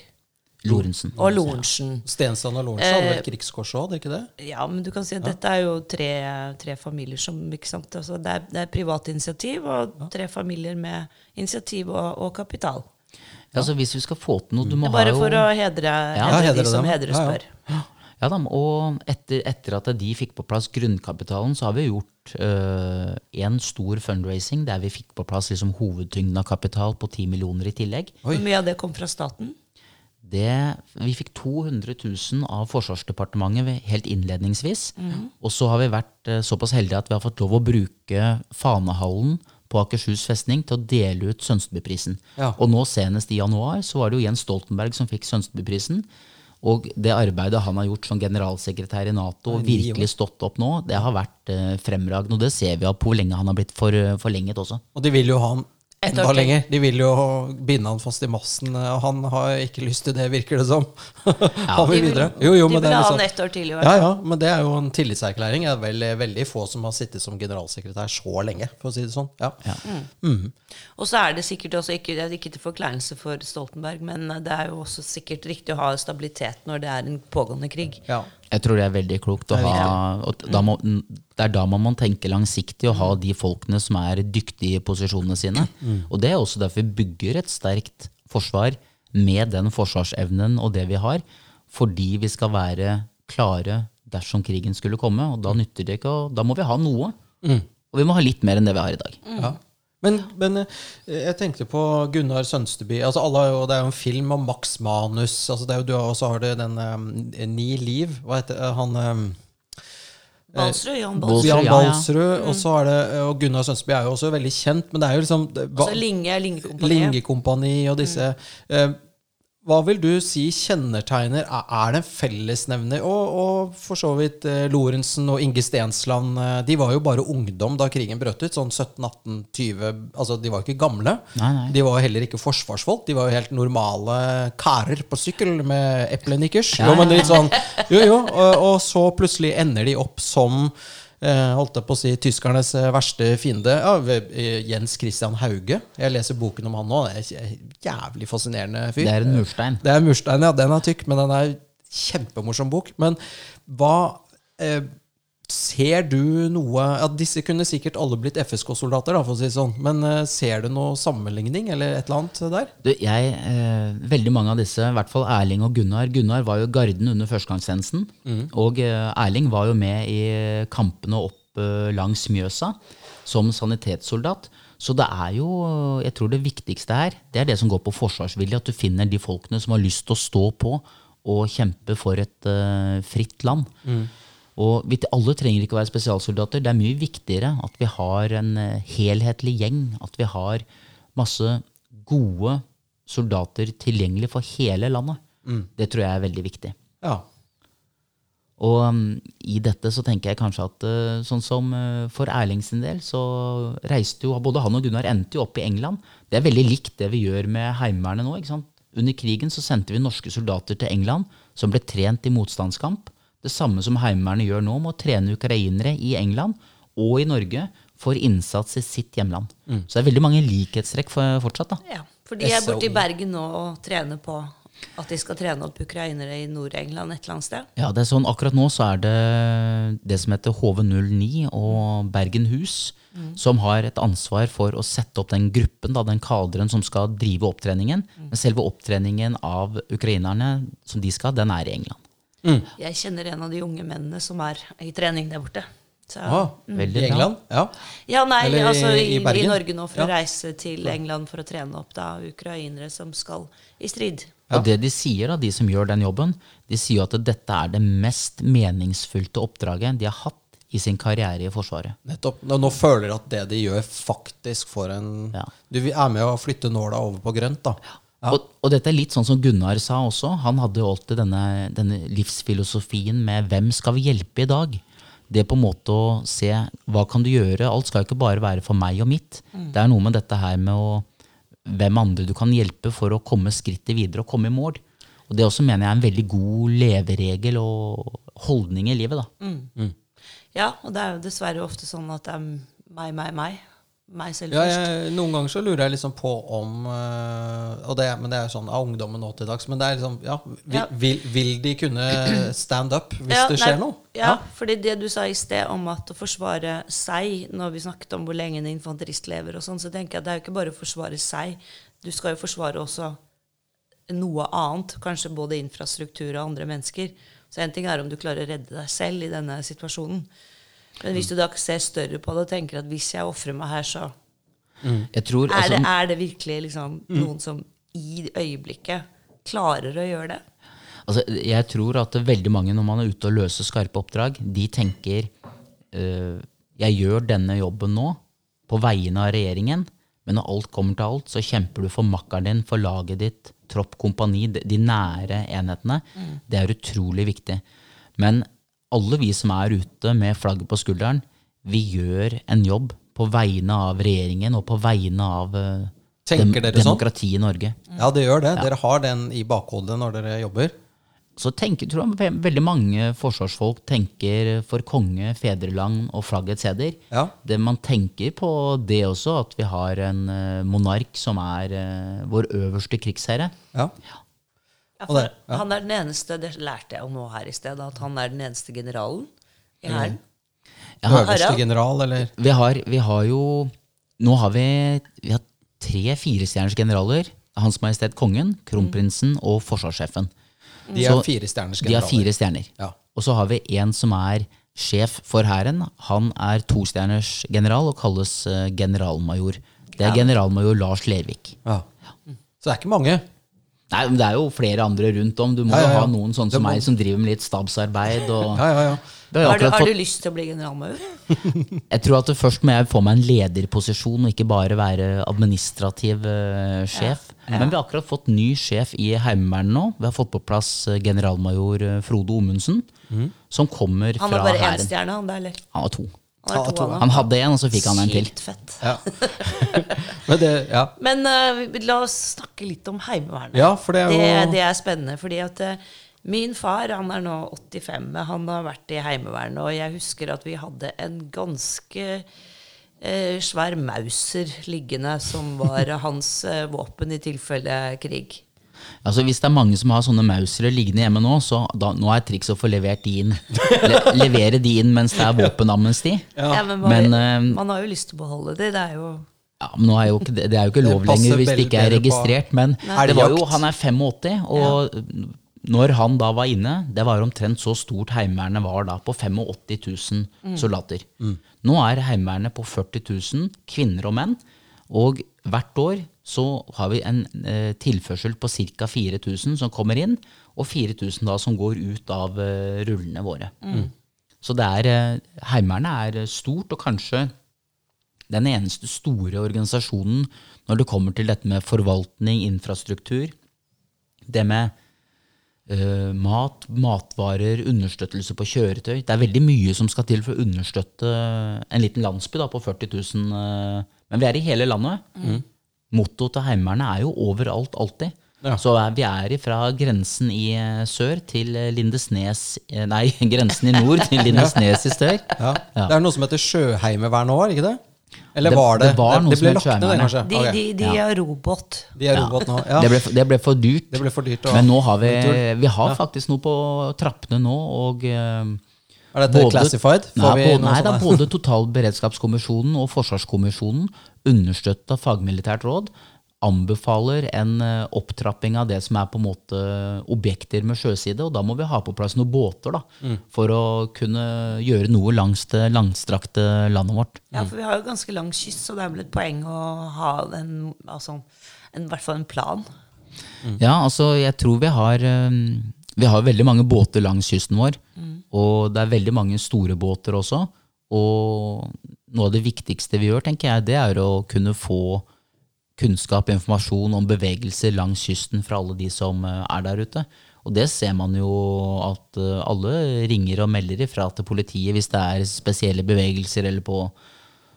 Lorentzen. og Lorentzen. Stensland og Lorentzen hadde vel krigskors òg, hadde ikke det? Ja, men du kan si at dette er jo tre, tre familier som ikke sant? Altså, det, er, det er privat initiativ, og tre familier med initiativ og, og kapital. Altså Hvis vi skal få til noe du må bare ha jo... for å hedre, Ja, hedre hedre de som hedres Ja, ja. Ja da, og etter, etter at de fikk på plass grunnkapitalen, så har vi gjort øh, en stor fundraising der vi fikk på plass liksom, hovedtyngden av kapital på 10 millioner i tillegg. Hvor mye av det kom fra staten? Det, vi fikk 200 000 av Forsvarsdepartementet helt innledningsvis. Og så har vi vært eh, såpass heldige at vi har fått lov å bruke Fanehallen på Akershus festning til å dele ut Sønstebyprisen. Ja. Og nå senest i januar så var det jo Jens Stoltenberg som fikk Sønstebyprisen. Og det arbeidet han har gjort som generalsekretær i Nato, og virkelig stått opp nå, det har vært eh, fremragende. Og det ser vi av på hvor lenge han har blitt for, forlenget også. Og de vil jo ha han Et enda lenger. De vil jo binde han fast i massen. og Han har ikke lyst til det, virker det som. han vil De vil- videre. Jo, jo, de vil ha liksom, han ett år til, hvert ja, ja, men det er jo en tillitserklæring. Det er vel, veldig få som har sittet som generalsekretær så lenge, for å si det sånn. Ja. Og så er det sikkert også ikke, det er ikke til forkleinelse for Stoltenberg, men det er jo også sikkert riktig å ha stabilitet når det er en pågående krig. Ja. Jeg tror det er veldig klokt å ha og da må, Det er da man må tenke langsiktig og ha de folkene som er dyktige i posisjonene sine. Og det er også derfor vi bygger et sterkt forsvar med den forsvarsevnen og det vi har, fordi vi skal være klare dersom krigen skulle komme. Og da nytter det ikke og Da må vi ha noe. Og vi må ha litt mer enn det vi har i dag. Ja. Men, men eh, jeg tenkte på Gunnar Sønsteby. Altså alle, det er jo en film om Max Manus. Altså det er jo, du har, og så har du den um, Ni liv. Hva heter eh, han um, Balsrud, Jan Balsrud. Balsrud. Ja, ja. Og så er det Og Gunnar Sønsteby er jo også veldig kjent, men det er jo liksom det- hva- Altså Linge. Lingekompani og disse eh, Hva vil du si kjennetegner Er det en fellesnevner? Og, og for så vidt eh, Lorentzen og Inge Stensland eh, De var jo bare ungdom da krigen brøt ut. Sånn 17-18-20 Altså, de var ikke gamle. Nei, nei. De var heller ikke forsvarsfolk. De var jo helt normale karer på sykkel med eplenikkers. Jo, men litt sånn Jo, jo. Og, og så plutselig ender de opp som holdt jeg på å si tyskernes eh, verste fiende. Ja, eh, Jens Christian Hauge. Jeg leser boken om han nå. Det er en jævlig fascinerende fyr. Det er en murstein. Det er en murstein, ja. Den er tykk, men den er kjempemorsom bok. Men hva eh, Ser du noe ja, Disse kunne sikkert alle blitt FSK-soldater, da, for å si det sånn. Men eh, ser du noe sammenligning, eller et eller annet der? Du, jeg, eh, veldig mange av disse, i hvert fall Erling og Gunnar Gunnar var jo garden under førstegangstjenesten. Og eh, Erling var jo med i kampene opp eh, langs Mjøsa som sanitetssoldat. Så det er jo, jeg tror det viktigste her, det er det som går på forsvarsvilje. At du finner de folkene som har lyst til å stå på og kjempe for et eh, fritt land. Og vi, alle trenger ikke å være spesialsoldater. Det er mye viktigere at vi har en eh, helhetlig gjeng. At vi har masse gode soldater tilgjengelig for hele landet. Det tror jeg er veldig viktig. Ja. Og um, i dette så tenker jeg kanskje at uh, sånn som uh, for Erling sin del, så reiste jo både han og Gunnar endte jo opp i England. Det er veldig likt det vi gjør med Heimevernet nå. ikke sant? Under krigen så sendte vi norske soldater til England som ble trent i motstandskamp. Det samme som Heimevernet gjør nå med å trene ukrainere i England og i Norge for innsats i sitt hjemland. Så det er veldig mange likhetstrekk for, fortsatt. da. Ja, for de er borte i Bergen nå og trener på at de skal trene opp ukrainere i Nord-England et eller annet sted. Ja, det er sånn, Akkurat nå så er det det som heter HV09 og Bergen Hus, mm. som har et ansvar for å sette opp den gruppen, da, den kaderen som skal drive opptreningen. Men selve opptreningen av ukrainerne som de skal, den er i England. Jeg kjenner en av de unge mennene som er i trening der borte. Så, Ah, mm. I. England? Ja. ja, nei, Eller altså i, i i, Norge nå for å reise til England for å trene opp da ukrainere som skal i strid. Og det de sier, da, de som gjør den jobben, de sier at dette er det mest meningsfylte oppdraget de har hatt i sin karriere i Forsvaret. Nettopp. Nå, nå føler de at det de gjør, faktisk får en Ja. Du er med å flytte nåla over på grønt, da. Ja. Og, og dette er litt sånn som Gunnar sa også. Han hadde jo alltid denne, denne livsfilosofien med 'hvem skal vi hjelpe i dag'? Det på en måte å se hva kan du gjøre. Alt skal jo ikke bare være for meg og mitt. Det er noe med dette her med å hvem andre du kan hjelpe for å komme skrittet videre og komme i mål. Og det også mener jeg er en veldig god leveregel og holdning i livet. da. Ja, og det er jo dessverre ofte sånn at det er meg, meg, meg. Meg selv Ja, jeg, noen ganger så lurer jeg liksom på om øh, og det, Men det er sånn av ungdommen nå til dags. Men det er liksom, ja, vil, Ja. vil, vil de kunne stand up hvis Ja, det skjer nei, noe? Ja, fordi det du sa i sted om at å forsvare seg, når vi snakket om hvor lenge en infanterist lever, og sånn, så tenker jeg at det er jo ikke bare å forsvare seg. Du skal jo forsvare også noe annet, kanskje både infrastruktur og andre mennesker. Så en ting er om du klarer å redde deg selv i denne situasjonen. Men hvis du da ser større på det og tenker at hvis jeg ofrer meg her, så Jeg tror, er det, altså, er det virkelig liksom noen som i øyeblikket klarer å gjøre det? Altså, jeg tror at veldig mange når man er ute og løser skarpe oppdrag, de tenker øh, jeg gjør denne jobben nå på vegne av regjeringen, men når alt kommer til alt, så kjemper du for makkeren din, for laget ditt, tropp, kompani, de, de nære enhetene. Det er utrolig viktig. Men alle vi som er ute med flagget på skulderen, vi gjør en jobb på vegne av regjeringen og på vegne av dem demokratiet sånn? i Norge. Ja, det gjør det. Dere har den i bakhodet når dere jobber. så tenker, tror jeg veldig mange forsvarsfolk tenker for konge, fedreland og flaggets heder. Ja. Det man tenker på det også, at vi har en eh, monark som er eh, vår øverste krigsherre. Ja. Ja, Og for ja. Han er den eneste, det lærte jeg jo nå her i sted, at han er den eneste generalen i hæren. Mm. Øverste general, eller vi, har, vi har jo Nå har vi, vi har tre firestjerners generaler. Hans Majestet Kongen, kronprinsen og forsvarssjefen. De er Så generaler. De er fire stjerner. Ja. Og så har vi en som er sjef for hæren. Han er tostjerners general og kalles eh, generalmajor. Det er generalmajor Lars Lervik. Ja. Så det er ikke mange. Nei, men Det er jo flere andre rundt om. Du må Ja, ja, jo ja. ha noen sånne som må- meg som driver med litt stabsarbeid. Og Ja, ja, ja. Har Har, du, har fått- du lyst til å bli generalmajor? Jeg tror at først må jeg få meg en lederposisjon og ikke bare være administrativ uh, sjef. Men vi har akkurat fått ny sjef i Heimevernet nå. Vi har fått på plass eh, generalmajor eh, Frode Omundsen, som kommer fra... Han var bare én stjerne, han der, eller? Han var to. Han han, Han hadde en, og så fikk han en til. Sykt fett. ja. Men det, ja. Men uh, la oss snakke litt om Heimevernet. Ja, for det er jo- det, det er spennende, fordi at uh, min far han er nå 85, han har vært i Heimevernet, og jeg husker at vi hadde en ganske uh, svær Mauser liggende, som var hans våpen i tilfelle krig. Altså Hvis det er mange som har sånne mausere liggende hjemme nå, så da, nå er trikset å få levert de inn. Le, levere de inn mens det er våpenamnesti. Ja. men man, Men, uh, man har jo lyst til å beholde de. Det er jo Ja, men nå er jo ikke, det er jo ikke lov lenger hvis det ikke er registrert. Men er det var jo, han er 85, og når han da var inne, det var omtrent så stort Heimevernet var da, på 85 000 soldater. Nå er Heimevernet på 40 000 kvinner og menn, og hvert år så har vi en eh, tilførsel på ca. 4000 som kommer inn, og 4000 da som går ut av eh, rullene våre. Så det er, eh, Heimevernet er stort, og kanskje den eneste store organisasjonen når det kommer til dette med forvaltning, infrastruktur, det med eh, mat, matvarer, understøttelse på kjøretøy. Det er veldig mye som skal til for å understøtte en liten landsby da, på 40 000. eh, men vi er i hele landet. Mottoet til Heimevernet er jo overalt, alltid. Ja. Så vi er fra grensen i eh, sør til eh, Lindesnes eh, Nei, grensen i nord til Lindesnes i sør. Ja. Det er noe som heter Sjøheimevernet òg, er ikke det? Eller Det- var det? det var noe det ble lagt ned, kanskje? De, de, de Ja. er robot. De er robot nå. Ja. Det, ble, det ble for dyrt. Det ble for dyrt Men nå har vi, vi har faktisk noe på trappene nå, og Er dette classified? Får Nei, vi både, nei da, både Totalberedskapskommisjonen og Forsvarskommisjonen, understøtta fagmilitært råd, anbefaler en eh, opptrapping av det som er på en måte objekter med sjøside. Og da må vi ha på plass noen båter da, Mm. for å kunne gjøre noe langs det langstrakte landet vårt. Ja, for vi har jo ganske lang kyst, så det er vel et poeng å ha en, altså, en, i hvert fall en plan. Ja, altså jeg tror vi har eh, Vi har veldig mange båter langs kysten vår. Og det er veldig mange store båter også. Og noe av det viktigste vi gjør, tenker jeg, det er å kunne få kunnskap og informasjon om bevegelser langs kysten fra alle de som eh, er der ute. Og det ser man jo at eh, alle ringer og melder ifra til politiet hvis det er spesielle bevegelser, eller på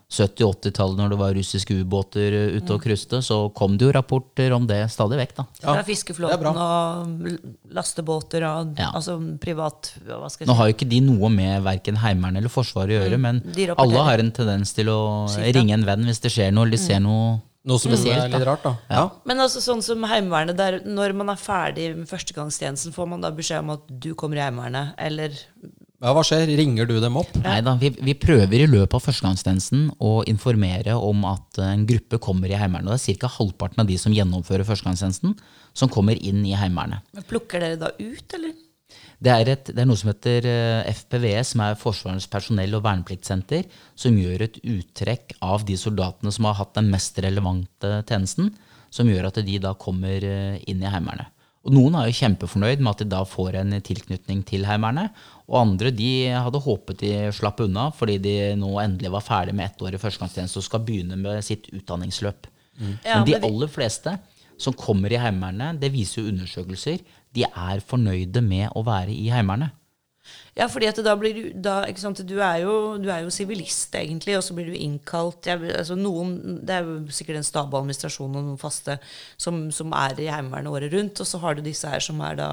70-80-tallet når det var russiske ubåter eh, ute og kruste, så kom det jo rapporter om det stadig vekk. da. Ja, Fra fiskeflåten og lastebåter og Ja. altså privat hva skal jeg Nå har jo ikke de noe med verken Heimevernet eller Forsvaret å gjøre, men Mm. men alle har en tendens til å Si ringe en venn hvis det skjer noe, eller de ser noe Noe som spesielt. er litt rart, da. Ja. Men altså sånn som Heimevernet, der, når man er ferdig med førstegangstjenesten, får man da beskjed om at du kommer i Heimevernet, eller ja, hva skjer? Ringer du dem opp? Nei da, vi, vi prøver i løpet av førstegangstjenesten å informere om at eh, en gruppe kommer i Heimevernet. Og det er ca. halvparten av de som gjennomfører førstegangstjenesten, som kommer inn i Heimevernet. plukker dere da ut, eller? Det er, et, det er noe som heter FPVS, som er Forsvarets personell- og vernepliktsenter, som gjør et uttrekk av de soldatene som har hatt den mest relevante tjenesten, som gjør at de da kommer eh, inn i Heimevernet. Og Noen er jo kjempefornøyd med at de da får en tilknytning til Heimevernet, og andre de hadde håpet de slapp unna, fordi de nå endelig var ferdig med ett år i førstegangstjeneste og skal begynne med sitt utdanningsløp. Ja, Men de aller fleste som kommer i Heimevernet, det viser jo undersøkelser, de er fornøyde med å være i Heimevernet. Ja, fordi at da blir du da, ikke sant, du er jo sivilist, egentlig, og så blir du innkalt jeg, altså noen, Det er jo sikkert en stab og administrasjon og noen faste som, som er i Heimevernet året rundt, og så har du disse her som er da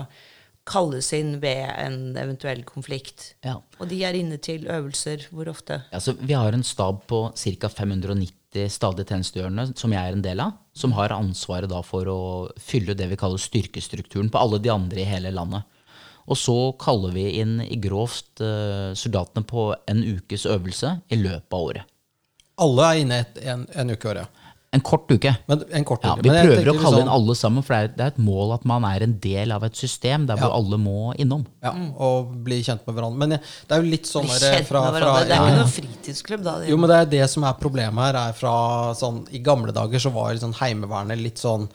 kalles inn ved en eventuell konflikt. Ja. Og de er inne til øvelser hvor ofte? Altså, vi har en stab på ca. 590 stadig tjenestegjørende, som jeg er en del av, som har ansvaret for å fylle det vi kaller styrkestrukturen på alle de andre i hele landet. Og så kaller vi inn i grovt eh, soldatene på en ukes øvelse i løpet av året. Alle er inne et, en, en uke i året. En kort uke. Men en kort Ja, uke. vi Men prøver å kalle sånn... inn alle sammen, for det er, det er et mål at man er en del av et system der hvor alle må innom. Ja, og bli kjent med hverandre. Men det er jo litt sånn fra, fra hverandre. Det er ikke noen fritidsklubb, da. Det- Jo, men det er det som er problemet her. er fra sånn, I gamle dager så var liksom Heimevernet litt sånn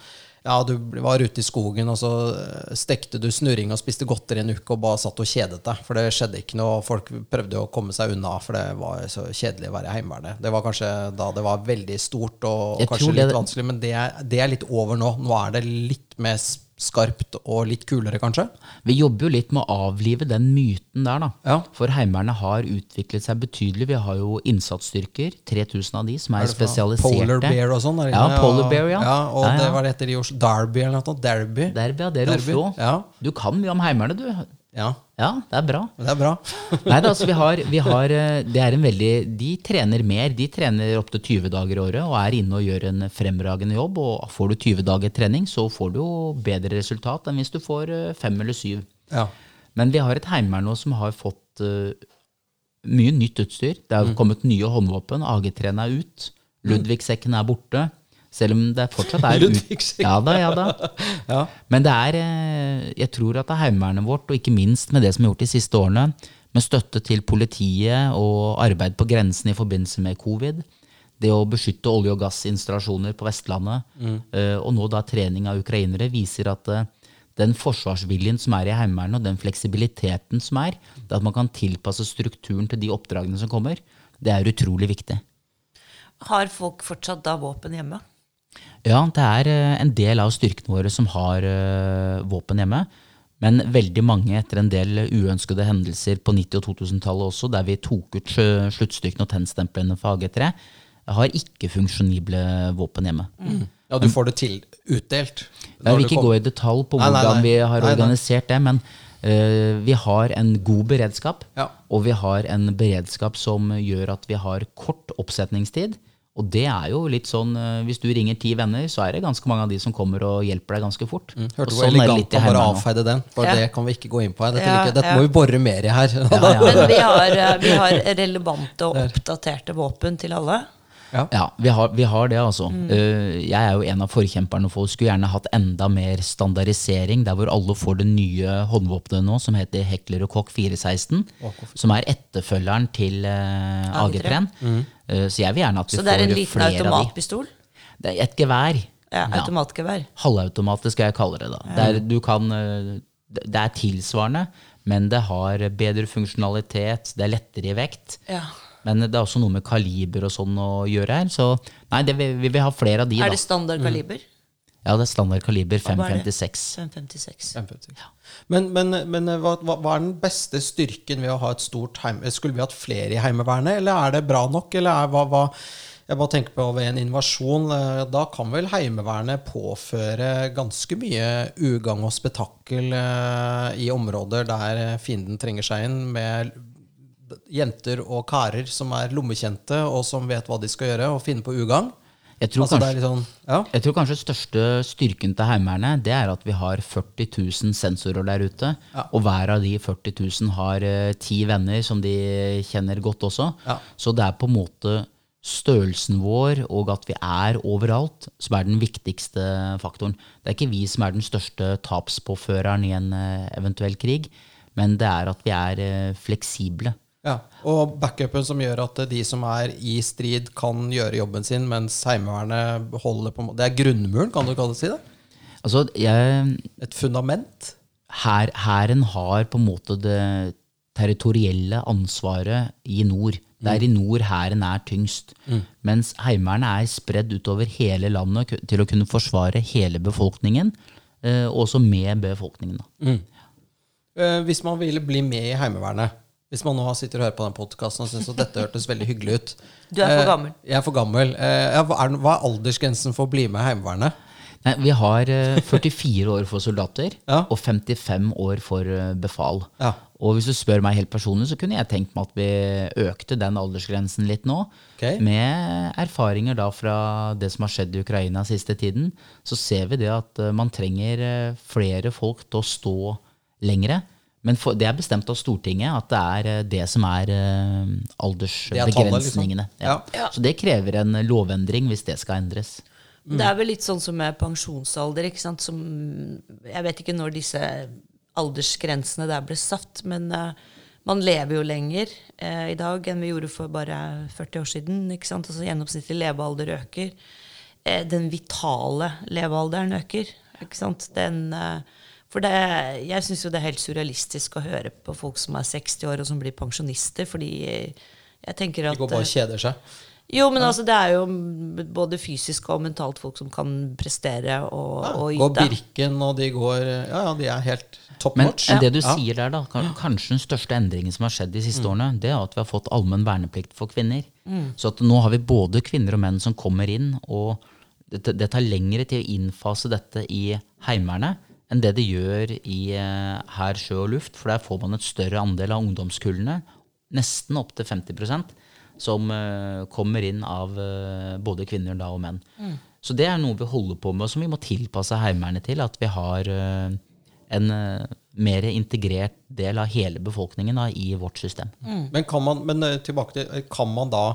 Ja, du var ute i skogen, og så eh, stekte du snurring og spiste godteri en uke og bare satt og kjedet deg. For det skjedde ikke noe. Folk prøvde å komme seg unna, for det var så kjedelig å være i Heimevernet. Det var kanskje da det var veldig stort og, og kanskje litt det- vanskelig, men det, er- det er litt over nå. Nå er det litt mer s- skarpt og litt kulere, kanskje. Vi jobber jo litt med å avlive den myten der, da. Ja. For Heimevernet har utviklet seg betydelig. Vi har jo innsatsstyrker, 3000 av de, som er, Er spesialiserte. Polar Bear og sånn? Ja. Polar Bear, ja. ja og Ja, det var det etter i Oslo. Derby eller noe sånt. Derby. Derby, ja, det er Derby, Oslo. ja. Du kan mye om Heimevernet, du. Ja, Ja, det er bra. det er bra. Nei, da, altså, vi har, vi har, eh, det er en veldig, De trener mer. De trener opptil 20 dager i året og er inne og gjør en fremragende jobb. og Får du 20 dager trening, så får du jo bedre resultat enn hvis du får eh, fem eller syv. Ja. Men vi har et heimevern nå som har fått uh, mye nytt utstyr. Det har kommet nye håndvåpen. AG3-en er ut. Ludvigsekken er borte. Selv om det fortsatt er. Ja da, ja da. Ja. Men det er, eh, jeg tror at det er Heimevernet vårt, og ikke minst med det som er gjort de siste årene, med støtte til politiet og arbeid på grensen i forbindelse med covid, det å beskytte olje- og gassinstallasjoner på Vestlandet, mm. og nå da trening av ukrainere, viser at eh, den forsvarsviljen som er i Heimevernet, og den fleksibiliteten som er, det at man kan tilpasse strukturen til de oppdragene som kommer, det er utrolig viktig. Har folk fortsatt da våpen hjemme? Ja, det er eh, en del av styrkene våre som har eh, våpen hjemme. Men veldig mange etter en del uønskede hendelser på 90- og 2000-tallet også, der vi tok ut sluttstykkene og tennstemplene for AG3, har ikke funksjonible våpen hjemme. ja, du får det til utdelt. Jeg vil ikke gå i detalj på Nei, nei, hvordan nei. vi har Nei, nei. organisert det, men uh, vi har en god beredskap. Ja. Og vi har en beredskap som gjør at vi har kort oppsetningstid. Og det er jo litt sånn, eh, hvis du ringer ti venner, så er det ganske mange av de som kommer og hjelper deg ganske fort. Mm. Hørte du hvor sånn elegant han bare avfeide den? For Ja. det kan vi ikke gå inn på her. Dette, Ja, liker, dette ja. må vi bore mer i her. Men vi har, eh, vi har relevante og oppdaterte våpen til alle. Ja, vi har, vi har det, altså. Mm. Eh, jeg er jo en av forkjemperne for Skulle gjerne hatt enda mer standardisering, der hvor alle får det nye håndvåpenet nå, som heter Heckler og Koch 416. Som er etterfølgeren til uh, AG3. AG3. Eh, så jeg vil gjerne at vi får flere av de. Så det er en liten automatpistol. Det er et gevær. Ja, automatgevær. Halvautomatisk skal jeg kalle det. da. Det er, du kan, eh, det er tilsvarende, men det har bedre funksjonalitet, det er lettere i vekt. Ja. Men det er også noe med kaliber og sånn å gjøre her. Så nei, det, vi, vi vil ha flere av de. Er det standard kaliber? Ja, det er standard kaliber Hva er det? 556. 556. Ja. Men, men, men eh, hva, hva er den beste styrken ved å ha et stort heim... Skulle vi hatt flere i Heimevernet, eller er det bra nok? Eller er, hva, hva, jeg bare tenker på ved en invasjon, eh, da kan vel Heimevernet påføre ganske mye ugagn og spetakkel eh, i områder der eh, fienden trenger seg inn, med jenter og karer som er lommekjente, og som vet hva de skal gjøre, og finne på ugagn. Jeg tror, Altså, kanskje, sånn, ja. jeg tror kanskje største styrken til Heimevernet det er at vi har 40 000 sensorer der ute. Ja. Og hver av de 40 000 har eh, ti venner som de kjenner godt også. Ja. Så det er på en måte størrelsen vår og at vi er overalt, som er den viktigste faktoren. Det er ikke vi som er den største tapspåføreren i en eh, eventuell krig, men det er at vi er eh, fleksible. Ja, Og backupen som gjør at de som er i strid, kan gjøre jobben sin, mens Heimevernet holder på Det er grunnmuren, kan du kalle det si det? Altså, jeg, Et fundament? her, Hæren har på en måte det territorielle ansvaret i nord. Det er i nord hæren er tyngst. Mens Heimevernet er spredd utover hele landet til å kunne forsvare hele befolkningen, eh, også med befolkningen. Da. Eh, hvis man ville bli med i Heimevernet Hvis man nå sitter og hører på den podkasten og syns at dette hørtes veldig hyggelig ut Du er for Eh, gammel. Jeg er for gammel. Eh, hva, er, er aldersgrensen for å bli med i Heimevernet? Nei, vi har eh, 44 år for soldater Ja. og 55 år for eh, befal. Ja. Og hvis du spør meg helt personlig, så kunne jeg tenkt meg at vi økte den aldersgrensen litt nå. Okay. Med erfaringer da fra det som har skjedd i Ukraina siste tiden, så ser vi det at eh, man trenger eh, flere folk til å stå lengre. Men for, det er bestemt av Stortinget at det er eh, det som er uh, aldersbegrensningene. liksom. Ja. Ja. Så det krever en lovendring hvis det skal endres. Det er vel litt sånn som med pensjonsalder. ikke sant? Som, jeg vet ikke når disse aldersgrensene der ble satt, men uh, man lever jo lenger uh, i dag enn vi gjorde for bare 40 år siden. ikke sant? Altså Gjennomsnittlig levealder øker. Eh, den vitale levealderen øker. ikke sant? Den, eh, for det, jeg syns jo det er helt surrealistisk å høre på folk som er 60 år og som blir pensjonister, fordi eh, jeg tenker at De går bare eh, og kjeder seg. jo, men altså, det er jo både fysisk og mentalt folk som kan prestere og, ja, og Går. Birken, og de går Ja, ja, de er helt top Men, notch. men det du Ja. sier der, da, kanskje den største endringen som har skjedd de siste årene, det er at vi har fått allmenn verneplikt for kvinner. Så at nå har vi både kvinner og menn som kommer inn, og det, det tar lengre tid å innfase dette i Heimevernet enn det det gjør i her hær, sjø og luft, for der får man et større andel av ungdomskullene, nesten opptil 50% som eh, kommer inn av eh, både kvinner da og menn. Så det er noe vi holder på med, og som vi må tilpasse Heimevernet til. At vi har eh, en eh, mer integrert del av hele befolkningen da, i vårt system. Men kan man, men eh, tilbake til, eh, kan man da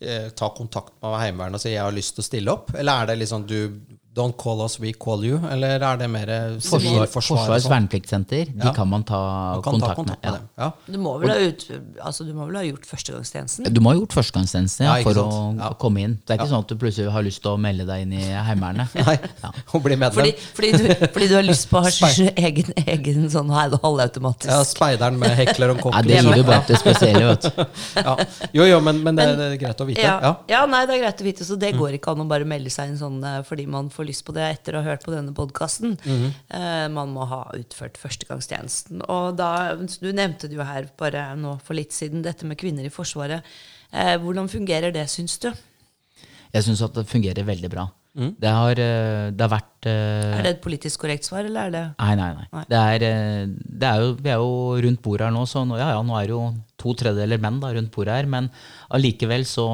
eh, ta kontakt med Heimevernet og si 'jeg har lyst til å stille opp'? Eller er det liksom du Don't call us, we call you? Eller er det mer Forsvar? Forsvarets sånn? vernepliktsenter de Ja. kan man ta Man kan ta kontakt, med med. Ja. Du må vel ha, ut, altså, du må vel ha gjort førstegangstjenesten? Du må ha gjort førstegangstjenesten ja, Ja, for sant? å Ja. komme inn. Det er ikke sånn at du plutselig har lyst til å melde deg inn i Heimevernet. Ja. bli medlem. Fordi, fordi, du, fordi du har lyst på å ha egen, egen sånn halv- halvautomatisk ja, Speideren med hekler og kokker. det gir jo bare det spesielle, vet du. ja. Jo, jo, men, men det, det er greit å vite. Ja, Ja. ja, nei, det er greit å vite. Så det går ikke an å bare melde seg inn sånn eh, fordi man får lyst på det etter å ha hørt på denne podkasten. man må ha utført førstegangstjenesten. Og da, Du nevnte det jo her bare nå for litt siden, dette med kvinner i Forsvaret. Eh, hvordan fungerer det, syns du? Jeg syns at det fungerer veldig bra. Det, har, eh, det har vært eh, Er det et politisk korrekt svar, eller er det Nei, nei, nei. Nei. Det er, eh, det er jo, vi er jo rundt bordet her nå, så nå, ja, ja, nå er det jo to tredjedeler menn da, rundt bordet her. Men allikevel så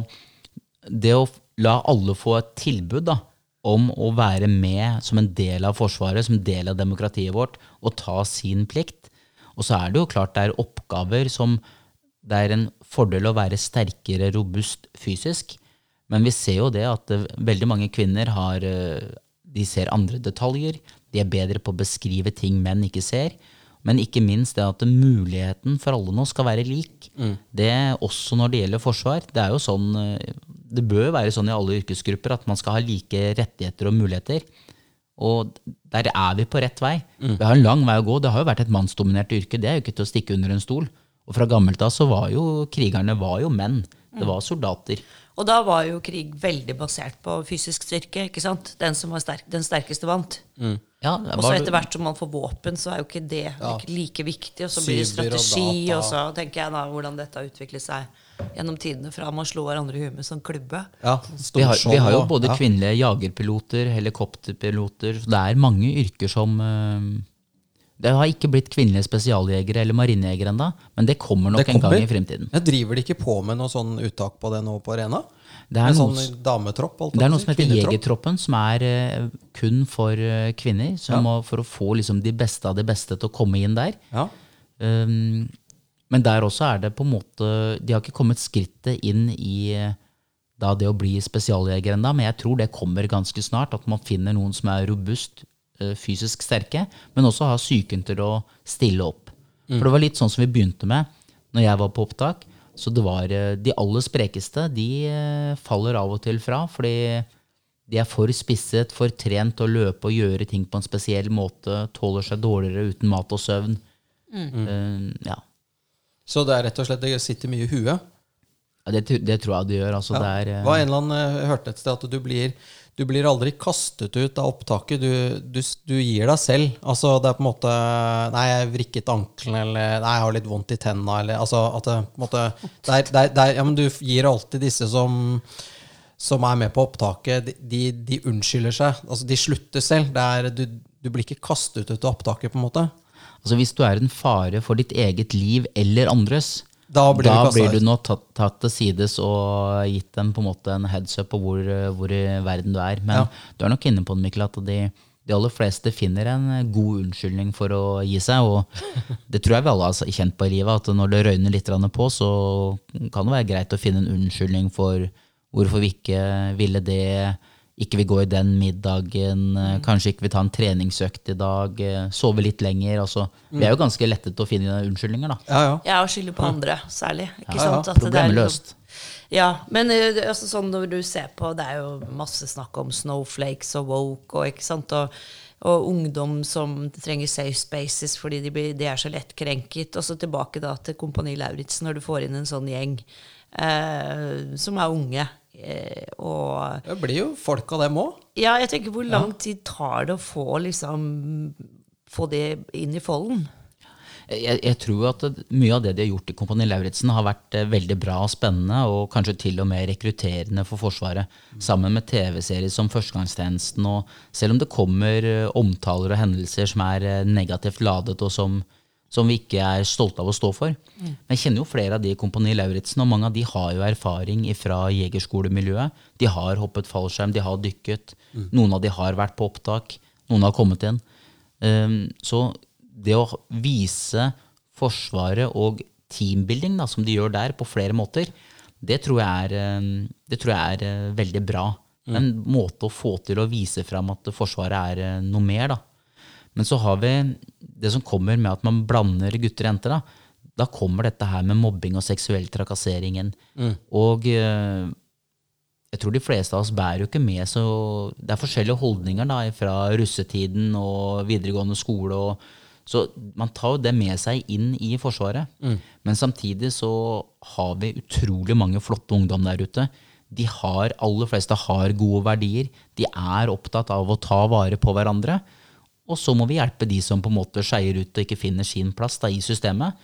Det å la alle få et tilbud da, om å være med som en del av Forsvaret, som en del av demokratiet vårt, og ta sin plikt. Og så er det jo klart det er oppgaver som det er en fordel å være sterkere, robust fysisk. Men vi ser jo det at eh, veldig mange kvinner har eh, De ser andre detaljer. De er bedre på å beskrive ting menn ikke ser. Men ikke minst det at muligheten for alle nå skal være lik. Det er Også når det gjelder forsvar. Det sånn eh, det bør være sånn i alle yrkesgrupper at man skal ha like rettigheter og muligheter. Og der er vi på rett vei. Vi har en lang vei å gå. Det har jo vært et mannsdominert yrke. Det er jo ikke til å stikke under en stol. Og fra gammelt av så var jo krigerne var jo menn. Det var soldater. Og da var jo krig veldig basert på fysisk styrke. ikke sant? Den som var sterk, den sterkeste vant. Ja, Og så etter hvert som man får våpen, så er jo ikke det ja. like viktig. Og så blir det strategi, og og så tenker jeg da hvordan dette har utviklet seg gjennom tidene fra man slår hverandre i huet med sånn klubbe. Ja, Vi har, vi har jo både ja. kvinnelige jagerpiloter, helikopterpiloter Det er mange yrker som eh, Det har ikke blitt kvinnelige spesialjegere eller marinejegere ennå, men det kommer nok Det en gang i fremtiden. Jeg driver de ikke på med noe sånn uttak på det nå på arena? Det er noe, sånn dametropp? det er noe som heter? Jegertroppen, som er uh, kun for uh, kvinner. Som må, for å få liksom, de beste av de beste til å komme inn der. Ja. Um, men der også er det på en måte De har ikke kommet skrittet inn i eh, da det å bli spesialjeger ennå, men jeg tror det kommer ganske snart. At man finner noen som er robust, uh, fysisk sterke, men også har psyken til å stille opp. For det var litt sånn som vi begynte med når jeg var på opptak. Så det var eh, de aller sprekeste, de eh, faller av og til fra, fordi de er for spisset, for trent til å løpe og gjøre ting på en spesiell måte, tåler seg dårligere uten mat og søvn. Eh, ja. Så det er rett og slett det sitter mye i huet? Ja, det, det tror jeg det gjør. Altså, Ja. det er, uh, Hva en eller annen eh, hørte et sted at du blir, du blir aldri kastet ut av opptaket. Du, du, du gir deg selv. Altså det er på en måte Nei, jeg vrikket ankelen, eller Nei, jeg har litt vondt i tenna, eller altså at det på en måte det er, det ja, men Du gir alltid disse som som er med på opptaket, de, de, de unnskylder seg. Altså, de slutter selv. Du, du blir ikke kastet ut av opptaket, på en måte. altså, hvis du er en fare for ditt eget liv eller andres, Da blir da du blir du nå tatt, tatt til sides og gitt dem på en måte en heads up på hvor, hvor i verden du er. Men Ja. du er nok inne på det, Mikkel, at de, de aller fleste finner en god unnskyldning for å gi seg. Og det tror jeg vi alle har kjent på i livet, at når det røyner litt på, så kan det være greit å finne en unnskyldning for hvorfor vi ikke ville det, ikke vil gå i den middagen, eh, kanskje ikke vil ta en treningsøkt i dag, eh, sove litt lenger. Altså, Vi er jo ganske lettet til å finne unnskyldninger, da. Ja, ja. Ja, og skylde på andre, særlig. Ikke Ja, sant? At det Problemløst. Ja, men eh, altså, sånn når du ser på Det er jo masse snakk om snowflakes og woke og ikke sant og, og ungdom som trenger safe spaces fordi de, blir, de er så lett krenket. Og så tilbake da til Kompani Lauritzen, når du får inn en sånn gjeng eh, som er unge. Eh, og Det blir jo folk av dem òg. ja, jeg tenker hvor lang tid tar det å få liksom Få det inn i folden? Jeg, jeg tror at mye av det de har gjort i Kompani Lauritzen, har vært eh, veldig bra og spennende, og kanskje til og med rekrutterende for Forsvaret. Sammen med TV-serier som Førstegangstjenesten. Og selv om det kommer eh, omtaler og hendelser som er negativt ladet, og som, som vi ikke er stolte av å stå for. Men jeg kjenner jo flere av de i Kompani Lauritzen, og mange av de har jo erfaring fra jegerskolemiljøet. De har hoppet fallskjerm, de har dykket. Noen av de har vært på opptak. Noen har kommet inn. Um, så det å vise Forsvaret og teambuilding, da, som de gjør der, på flere måter, det tror jeg er, det tror jeg er uh, veldig bra. En måte å få til å vise fram at Forsvaret er uh, noe mer. da. Men så har vi det som kommer med at man blander gutter og jenter. Da, da kommer dette her med mobbing og seksuell trakassering inn. Og uh, jeg tror de fleste av oss bærer jo ikke med så Det er forskjellige holdninger da, fra russetiden og videregående skole. Og, så man tar jo det med seg inn i Forsvaret. Men samtidig så har vi utrolig mange flotte ungdom der ute. De har, aller fleste har gode verdier. De er opptatt av å ta vare på hverandre. Og så må vi hjelpe de som på en måte skeier ut og ikke finner sin plass da, i systemet.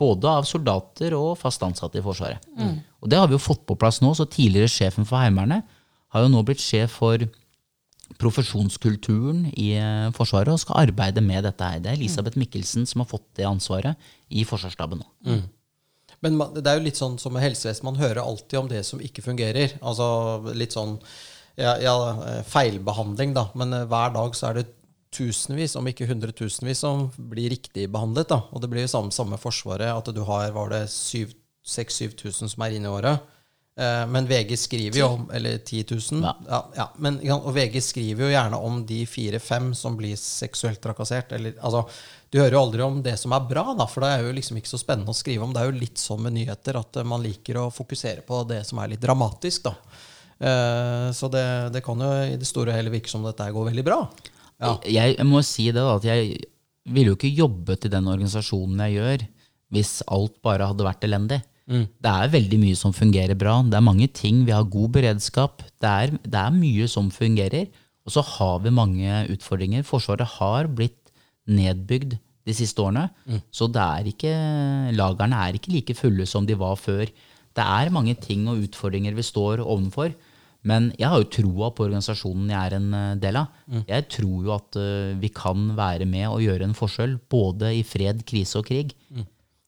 Både av soldater og fast ansatte i Forsvaret. Og det har vi jo fått på plass nå, så tidligere sjefen for Heimevernet har jo nå blitt sjef for profesjonskulturen i eh, Forsvaret og skal arbeide med dette her. Det er Elisabeth Mikkelsen som har fått det ansvaret i Forsvarsstaben nå. Men det er jo litt sånn som med helsevesen, man hører alltid om det som ikke fungerer. Altså litt sånn ja, ja, eh, feilbehandling, da. Men eh, hver dag så er det tusenvis, om ikke hundretusenvis, som blir riktig behandlet. da. Og det blir jo samme, samme Forsvaret, at du har var det 6000-7000 som er inne i året. Eh, Men VG skriver jo om Eller 10 000. Ja. Ja, ja, men, og VG skriver jo gjerne om de fire-fem som blir seksuelt trakassert. Eller, altså, du hører jo aldri om det som er bra, da, for det er jo liksom ikke så spennende å skrive om. Det er jo litt sånn med nyheter at eh, man liker å fokusere på det som er litt dramatisk. da. Eh, så det, det kan jo i det store og hele virke som dette går veldig bra. Ja. Jeg, jeg må si det da, at jeg ville jo ikke jobbet i den organisasjonen jeg gjør, hvis alt bare hadde vært elendig. Det er veldig mye som fungerer bra. Det er mange ting. Vi har god beredskap. Det er, det er mye som fungerer. Og så har vi mange utfordringer. Forsvaret har blitt nedbygd de siste årene. Så det er ikke, lagrene er ikke like fulle som de var før. Det er mange ting og utfordringer vi står overfor. Men jeg har jo troa på organisasjonen jeg er en eh, del av. Jeg tror jo at eh, vi kan være med og gjøre en forskjell, både i fred, krise og krig.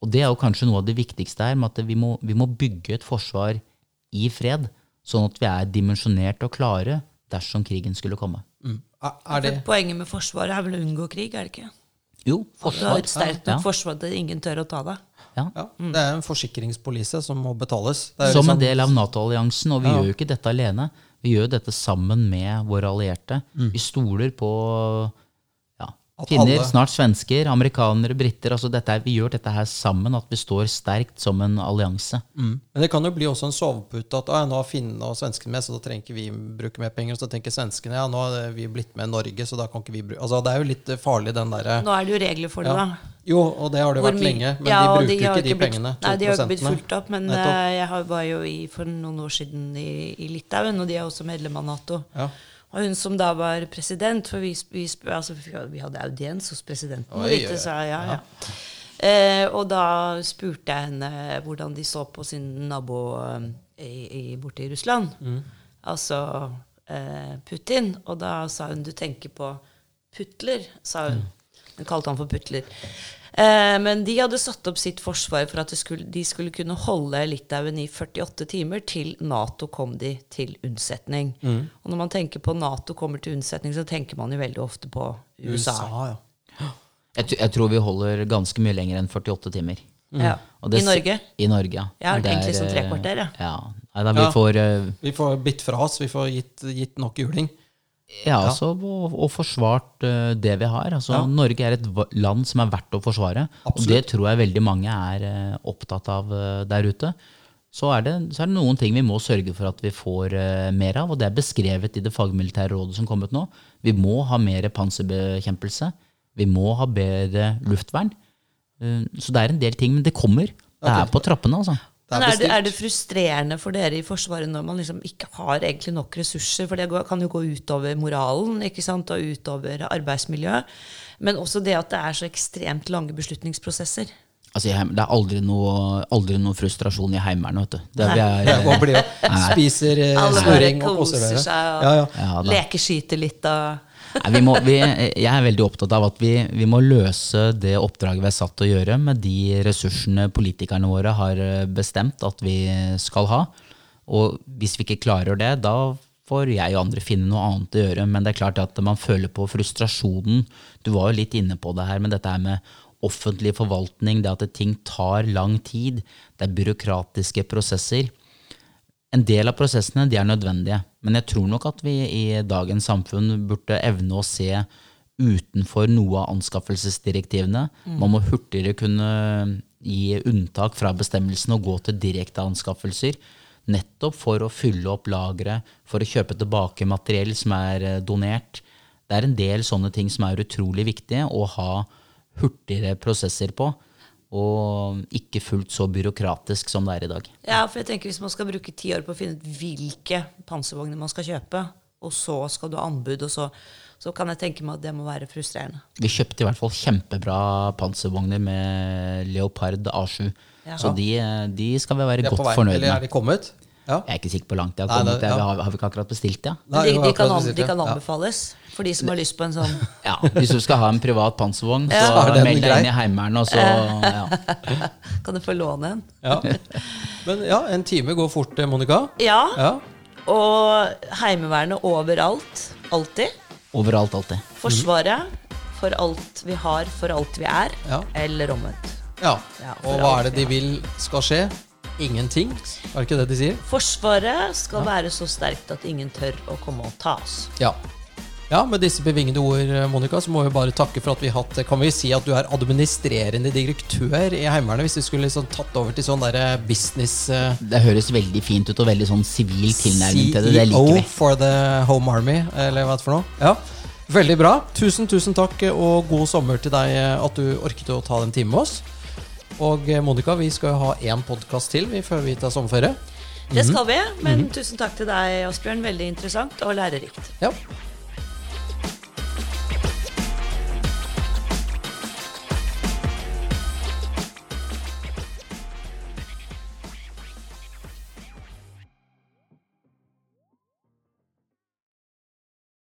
Og det er jo kanskje noe av det viktigste her, med at vi må, vi må bygge et forsvar i fred, sånn at vi er dimensjonert og klare dersom krigen skulle komme. Mm. Er, det Poenget med Forsvaret er vel å unngå krig, er det ikke? Jo, Du har forsvar. et sterkt nok Ja. forsvar til ingen tør å ta deg. Ja. ja, Det er en forsikringspolise som må betales. Det er Som liksom- en del av Nato-alliansen, og vi Ja. gjør jo ikke dette alene. Vi gjør dette sammen med våre allierte. Vi stoler på finner, alle- snart svensker, amerikanere, briter. Altså dette vi gjør dette her sammen, at vi står sterkt som en allianse. Mm. Men det kan jo bli også en sovepute at «Ah, nå har finnene og svenskene med, så da trenger ikke vi bruke mer penger. Og så tenker svenskene ja, nå har vi blitt med Norge, så da kan ikke vi bruke Altså Det er jo litt eh, farlig, den derre Nå er det jo regler for det, ja. da. Jo, og det har det jo vært lenge, men Ja, de bruker de har ikke de blitt- pengene. Nei, de har ikke blitt fulgt opp. Men Nettopp. eh, jeg var jo i for noen år siden i, i Litauen, og de er også medlem av Nato. Ja. Og hun som da var president, for vi, vi, altså, vi hadde audiens hos presidenten. Oi, og så, jeg, ja, ja. Eh, og da spurte jeg henne hvordan de så på sin nabo eh, i, i, borte i Russland. Mm. Altså eh, Putin. Og da sa hun 'du tenker på putler', sa hun. Hun kalte han for putler. Eh, men de hadde satt opp sitt forsvar for at det skulle, de skulle kunne holde Litauen i 48 timer til Nato kom de til unnsetning. Og når man tenker på Nato kommer til unnsetning, så tenker man jo veldig ofte på USA. USA, ja. Jeg, jeg tror vi holder ganske mye lenger enn 48 timer. Ja. Og det I Norge. I Norge, ja. Jeg har Det tenkt egentlig liksom tre eh, kvarter, ja. Ja. Nei, da, vi Ja. får uh, Vi får bitt fra oss, vi får gitt, gitt nok juling. Ja, altså, og, og forsvart eh, det vi har. Altså, Norge er et land som er verdt å forsvare. Og det tror jeg veldig mange er eh, opptatt av eh, der ute. Så er, det, så er det noen ting vi må sørge for at vi får uh, mer av, og det er beskrevet i det fagmilitære rådet som kom ut nå. Vi må ha mer panserbekjempelse. Vi må ha bedre luftvern. Uh, så det er en del ting, men det kommer. Det er på trappene, altså. Det Men er er det, er det frustrerende for dere i Forsvaret når man liksom ikke har egentlig nok ressurser? For det kan jo gå utover moralen ikke sant? og utover arbeidsmiljøet. Men også det at det er så ekstremt lange beslutningsprosesser. altså det er aldri noe, aldri noe frustrasjon i Heimevernet, vet du. Det, vi er, Jeg går bli og spiser eh, snurring og koser koser seg og Ja, ja. Ja, lekeskyter litt og Nei, vi må, vi, jeg er veldig opptatt av at vi, vi må løse det oppdraget vi er satt til å gjøre med de ressursene politikerne våre har eh, bestemt at vi skal ha. Og hvis vi ikke klarer det, da får jeg og andre finne noe annet å gjøre. Men det er klart at man føler på frustrasjonen. Du var jo litt inne på det her men dette her med offentlig forvaltning, det at ting tar lang tid. Det er byråkratiske prosesser. En del av prosessene de er nødvendige, men jeg tror nok at vi i dagens samfunn burde evne å se utenfor noe av anskaffelsesdirektivene. Man må hurtigere kunne gi unntak fra bestemmelsene og gå til direkte anskaffelser. Nettopp for å fylle opp lageret, for å kjøpe tilbake materiell som er eh, donert. Det er en del sånne ting som er utrolig viktige å ha hurtigere prosesser på. Og ikke fullt så byråkratisk som det er i dag. Ja, for jeg tenker hvis man skal bruke ti år på å finne ut hvilke panservogner man skal kjøpe, og så skal du ha anbud, og så, så kan jeg tenke meg at det må være frustrerende. Vi kjøpte i hvert fall kjempebra panservogner med Leopard A7. Ja. Så de, de skal vi være godt fornøyd Eller er med. de kommet? Ja. Jeg er ikke sikker på hvor langt de har Nei, kommet. det- ja. Har, har vi ikke akkurat bestilt det? Ja. De, de, de, kan, de kan ja. anbefales for de som har lyst på en sånn Ja, Hvis du skal ha en privat panservogn, så Så er meld deg inn i Heimevernet, og så ja. Kan du få låne en? Ja. Men ja, en time går fort, eh, Monica. Ja. Ja. Og Heimevernet overalt. Alltid. Overalt, alltid. Forsvaret for alt vi har, for alt vi er. Ja. Eller omvendt. ja. Ja, Og hva er det de vil skal skje? Ingenting? Er ikke det de sier? Forsvaret skal være så sterkt at ingen tør å komme og ta oss. Ja. Ja, Med disse bevingede ord, Monica, så må vi bare takke for at vi har hatt Kan vi si at du er administrerende direktør i Heimevernet? Hvis du skulle liksom tatt over til sånn der business uh, Det høres veldig fint ut og veldig sånn sivil tilnærming til det. Det liker vi. CEO for the Home Army, eller hva er det for noe? Ja, Veldig bra. Tusen, tusen takk, og god sommer til deg at du orket å ta den timen med oss. Og eh, Monica, vi skal jo ha én podkast til før vi tar sommerferie. Det skal mhm. vi. Men mm -hmm. tusen takk til deg, Asbjørn. Veldig interessant og lærerikt. Ja.